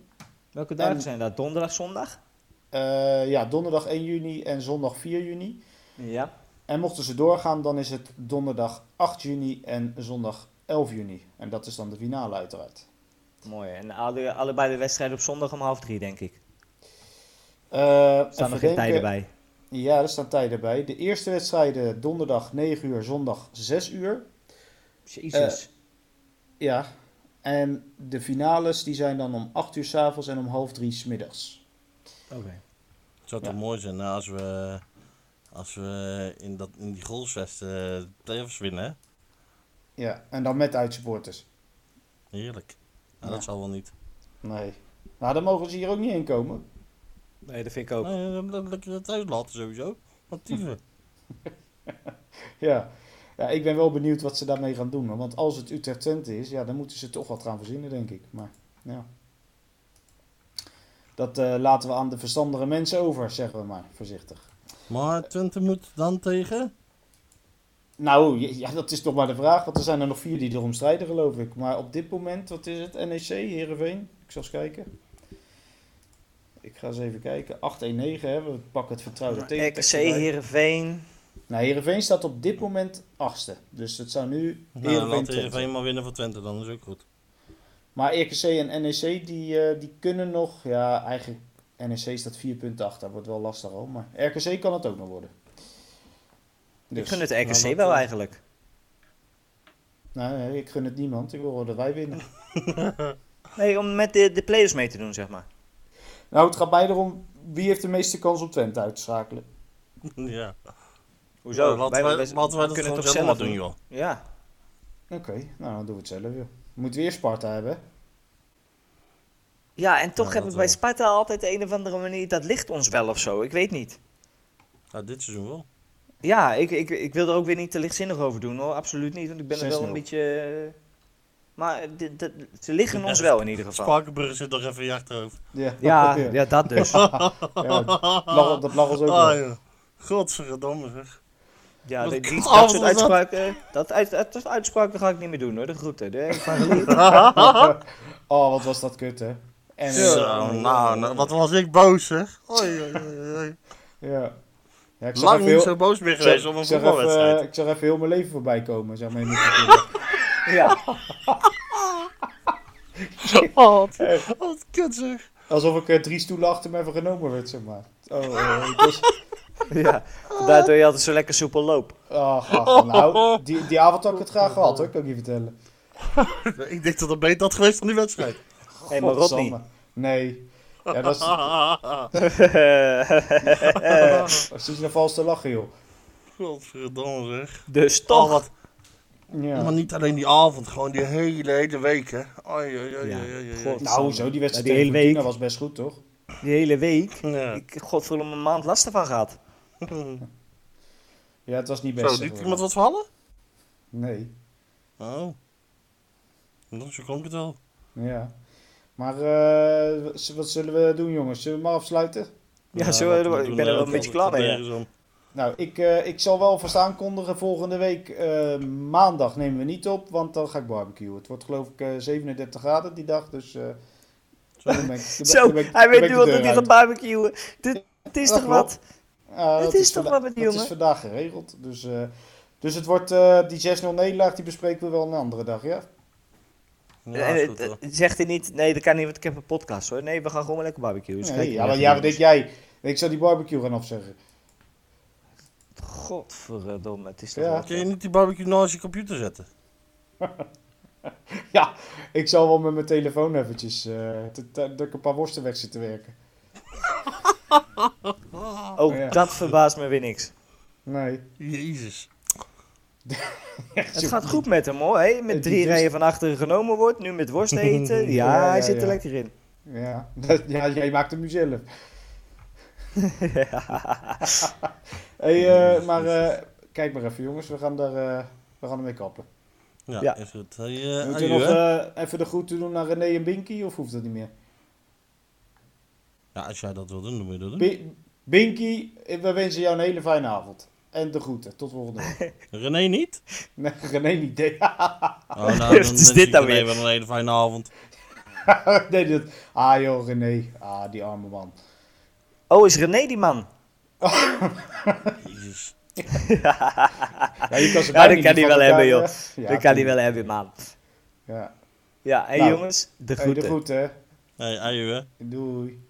[SPEAKER 3] Welke dagen
[SPEAKER 2] en-
[SPEAKER 3] zijn dat? Donderdag, zondag?
[SPEAKER 2] Eh, ja, donderdag 1 juni en zondag 4 juni.
[SPEAKER 3] Ja.
[SPEAKER 2] En mochten ze doorgaan, dan is het donderdag 8 juni en zondag 11 juni. En dat is dan de finale uiteraard.
[SPEAKER 3] Mooi. En alle, allebei de wedstrijden op zondag om half drie, denk ik.
[SPEAKER 2] Eh,
[SPEAKER 3] Er staan nog geen tijden bij.
[SPEAKER 2] Ja, er staan tijden bij. De eerste wedstrijden donderdag 9 uur, zondag 6 uur.
[SPEAKER 3] Jezus.
[SPEAKER 2] Ja. En de finales die zijn dan om 8 uur s'avonds en om half 3 's middags.
[SPEAKER 3] Oké.
[SPEAKER 4] Het zou
[SPEAKER 2] Ja.
[SPEAKER 4] toch mooi zijn nou, als we, als we in, dat, in die goalsvest eh de playoffs winnen, hè?
[SPEAKER 2] Ja, en dan met uitsupporters.
[SPEAKER 4] Heerlijk. Nou,
[SPEAKER 2] Ja.
[SPEAKER 4] Dat zal wel niet.
[SPEAKER 2] Nee. Nou, dan mogen ze hier ook niet in komen.
[SPEAKER 3] Nee, dat vind ik ook.
[SPEAKER 4] Nee, dan dan lekker het uitlaten sowieso. Wat dieven.
[SPEAKER 2] Ja. ja, ik ben wel benieuwd wat ze daarmee gaan doen. Want als het Utrecht Twente is, ja, dan moeten ze toch wat gaan verzinnen, denk ik. Maar ja. Dat eh, laten we aan de verstandige mensen over, zeggen we maar, voorzichtig.
[SPEAKER 4] Maar Twente moet dan tegen?
[SPEAKER 2] Nou, ja, ja, dat is toch maar de vraag. Want er zijn er nog vier die erom strijden, geloof ik. Maar op dit moment, wat is het? NEC, Heerenveen? Ik zal eens kijken. Ik ga eens even kijken. 8-1-9, hè. We pakken het vertrouwde
[SPEAKER 3] RKC,
[SPEAKER 2] tegentekst erbij.
[SPEAKER 3] Heerenveen.
[SPEAKER 2] Nou, Heerenveen staat op dit moment achtste. Dus het zou nu
[SPEAKER 4] Nou,
[SPEAKER 2] Heerenveen
[SPEAKER 4] laat
[SPEAKER 2] Twente.
[SPEAKER 4] Heerenveen maar winnen voor Twente, dan is ook goed.
[SPEAKER 2] Maar RKC en NEC, die, eh, die kunnen nog... Ja, eigenlijk... NEC staat vier punten achter. Wordt wel lastig al. Maar RKC kan het ook nog worden.
[SPEAKER 3] Ik
[SPEAKER 2] Dus,
[SPEAKER 3] gun het RKC
[SPEAKER 4] nou,
[SPEAKER 3] wel eigenlijk.
[SPEAKER 2] nou, nee, ik gun het niemand. Ik wil dat wij winnen.
[SPEAKER 3] Nee, om met de, de players mee te doen, zeg maar.
[SPEAKER 2] Nou, het gaat mij erom... Wie heeft de meeste kans om Twente uit te schakelen?
[SPEAKER 4] ja.
[SPEAKER 3] Hoezo?
[SPEAKER 4] Ja, laten, wij, laten dat
[SPEAKER 3] kunnen toch
[SPEAKER 4] zelf
[SPEAKER 3] zelf
[SPEAKER 4] doen,
[SPEAKER 3] doen?
[SPEAKER 4] joh.
[SPEAKER 3] Ja.
[SPEAKER 2] Oké, nou dan doen we het zelf, joh. Moeten we eerst Sparta hebben?
[SPEAKER 3] Ja, en toch
[SPEAKER 4] Ja,
[SPEAKER 3] hebben we bij. Sparta altijd de een of andere manier... Dat ligt ons wel of zo. Ik weet niet.
[SPEAKER 4] Nou, dit seizoen wel.
[SPEAKER 3] Ja, ik, ik, ik wil er ook weer niet te lichtzinnig over doen hoor. Absoluut niet. Want ik ben er wel
[SPEAKER 2] 6-0.
[SPEAKER 3] een beetje... eh, Maar dit- dit- ze liggen ons wel in ieder geval.
[SPEAKER 4] Spakenburg zit nog even in je achterhoofd.
[SPEAKER 2] Ja,
[SPEAKER 3] Ja, ja, dat dus.
[SPEAKER 2] Ja, dat lag- dat lag ons ook
[SPEAKER 4] Ah,
[SPEAKER 2] wel.
[SPEAKER 4] ja. Godverdomme zeg.
[SPEAKER 3] Ja, die, die- dat soort
[SPEAKER 4] dat?
[SPEAKER 3] uitspraken, dat, uit, dat uitspraken ga ik niet meer doen hoor. De groeten. De.
[SPEAKER 2] Oh, wat was dat kut, hè? En,
[SPEAKER 4] Zo,
[SPEAKER 2] eh,
[SPEAKER 4] nou, nou, wat was ik boos zeg. Oei, oei, oei, oei.
[SPEAKER 2] Ja. ja ik zag
[SPEAKER 4] Lang niet
[SPEAKER 2] heel-
[SPEAKER 4] zo boos meer geweest om een
[SPEAKER 2] ik zag even,
[SPEAKER 4] voetbalwedstrijd.
[SPEAKER 2] eh, Ik zag even heel mijn leven voorbij komen, zeg maar.
[SPEAKER 3] Ja.
[SPEAKER 4] Oh, wat, wat kut zeg.
[SPEAKER 2] Alsof ik eh, drie stoelen achter me even genomen werd, zeg maar. Oh, ik was...
[SPEAKER 3] ja. Daardoor je altijd zo lekker soepel loop.
[SPEAKER 2] Ach, ach, nou, die, die avond had ik het graag gehad, hoor. Kan ik je vertellen.
[SPEAKER 4] Ik denk dat het beter had geweest dan die wedstrijd.
[SPEAKER 3] Hé, maar
[SPEAKER 2] Godsamme.
[SPEAKER 3] Rodney.
[SPEAKER 2] Nee. Ja, dat is... Wat zit je nou vals te lachen, joh?
[SPEAKER 4] Godverdomme zeg.
[SPEAKER 3] dus
[SPEAKER 4] Oh,
[SPEAKER 3] toch.
[SPEAKER 4] wat,
[SPEAKER 2] Ja.
[SPEAKER 4] Maar niet alleen die avond, gewoon die hele, hele week hè. Oei, oei, oei,
[SPEAKER 3] Ja,
[SPEAKER 4] oei, oei, oei.
[SPEAKER 3] God.
[SPEAKER 2] Nou, hoezo? Die wedstrijd
[SPEAKER 3] Ja, die hele week.
[SPEAKER 2] was best goed, toch?
[SPEAKER 3] Die hele week.
[SPEAKER 4] Ja.
[SPEAKER 3] Ik godverdomme een maand last ervan gehad.
[SPEAKER 2] Ja, het was niet best.
[SPEAKER 4] Zo,
[SPEAKER 2] maar.
[SPEAKER 4] iemand wat verhallen?
[SPEAKER 2] Nee.
[SPEAKER 4] Oh. Nou, zo klonk het wel.
[SPEAKER 2] Ja. Maar eh, wat zullen we doen, jongens? Zullen we maar afsluiten?
[SPEAKER 3] Ja,
[SPEAKER 4] Nou,
[SPEAKER 3] zo, ik ben er
[SPEAKER 4] eh,
[SPEAKER 3] wel een beetje klaar mee.
[SPEAKER 2] Nou, ik, eh, ik zal wel vast aankondigen. Volgende week eh, maandag nemen we niet op, want dan ga ik barbecuen. Het wordt geloof ik eh, 37 graden die dag, dus... eh ben ik-
[SPEAKER 3] Zo,
[SPEAKER 2] dan ben ik-
[SPEAKER 3] hij weet nu al dat hij gaat barbecuen. Dit, dit is toch wat? Het is toch wat met die
[SPEAKER 2] Dat
[SPEAKER 3] jongen?
[SPEAKER 2] is vandaag geregeld. Dus, eh, dus het wordt eh, die 6-0 nederlaag, die bespreken we wel een andere dag, ja?
[SPEAKER 4] Ja,
[SPEAKER 3] het-
[SPEAKER 4] goed,
[SPEAKER 3] het- zegt hij niet, nee, dat kan niet, want ik heb een podcast hoor. Nee, we gaan gewoon lekker barbecuen. Dus
[SPEAKER 2] Nee, ja,
[SPEAKER 3] maar
[SPEAKER 2] ja, wat denk jij? Ik zal die barbecue gaan afzeggen.
[SPEAKER 3] Godverdomme, het is toch
[SPEAKER 2] Ja.
[SPEAKER 3] wat.
[SPEAKER 4] Kun je niet die barbecue naast je computer zetten?
[SPEAKER 2] Ja, ik zal wel met mijn telefoon eventjes, eh, dat ik een paar worsten weg zit te werken.
[SPEAKER 3] Ook
[SPEAKER 2] Ja.
[SPEAKER 3] dat verbaast me weer niks.
[SPEAKER 2] Nee.
[SPEAKER 4] Jezus.
[SPEAKER 3] Het gaat goed met hem hoor. Hè? Met drie rijen van achteren genomen wordt, nu met worst eten. Ja,
[SPEAKER 2] Ja,
[SPEAKER 3] hij
[SPEAKER 2] ja,
[SPEAKER 3] zit er
[SPEAKER 2] ja.
[SPEAKER 3] lekker in.
[SPEAKER 2] Ja, ja jij maakt hem nu zelf. hey, eh, maar eh, kijk maar even jongens, we gaan, daar, eh, we gaan ermee kappen.
[SPEAKER 4] Ja,
[SPEAKER 3] Ja.
[SPEAKER 4] is goed. Hey, eh,
[SPEAKER 2] Moet
[SPEAKER 4] aju,
[SPEAKER 2] je nog even de groeten doen naar René en Binky of hoeft dat niet meer?
[SPEAKER 4] Ja, als jij dat wil doen, dan moet je dat doen.
[SPEAKER 2] Bi- Binky, we wensen jou een hele fijne avond. En de groeten, tot volgende week.
[SPEAKER 4] René niet?
[SPEAKER 2] Nee, René niet. Nee,
[SPEAKER 4] Oh, nou, dan
[SPEAKER 3] is
[SPEAKER 4] wens
[SPEAKER 3] dit
[SPEAKER 4] ik
[SPEAKER 3] nou
[SPEAKER 4] René
[SPEAKER 3] weer?
[SPEAKER 4] wel een hele fijne avond.
[SPEAKER 2] nee dat, ah joh, René. Ah, die arme man.
[SPEAKER 3] Oh, is René die man?
[SPEAKER 4] Jezus.
[SPEAKER 2] Ja, je kan ze
[SPEAKER 3] Ja,
[SPEAKER 2] bijna
[SPEAKER 3] dat
[SPEAKER 2] niet
[SPEAKER 3] kan hij wel hebben, joh.
[SPEAKER 2] Ja,
[SPEAKER 3] dat kan hij wel hebben, man.
[SPEAKER 2] Ja.
[SPEAKER 3] Ja, hé
[SPEAKER 2] Nou,
[SPEAKER 3] jongens, de
[SPEAKER 2] Hey, de
[SPEAKER 3] groeten.
[SPEAKER 2] groeten.
[SPEAKER 4] Hey, hè?
[SPEAKER 2] Doei.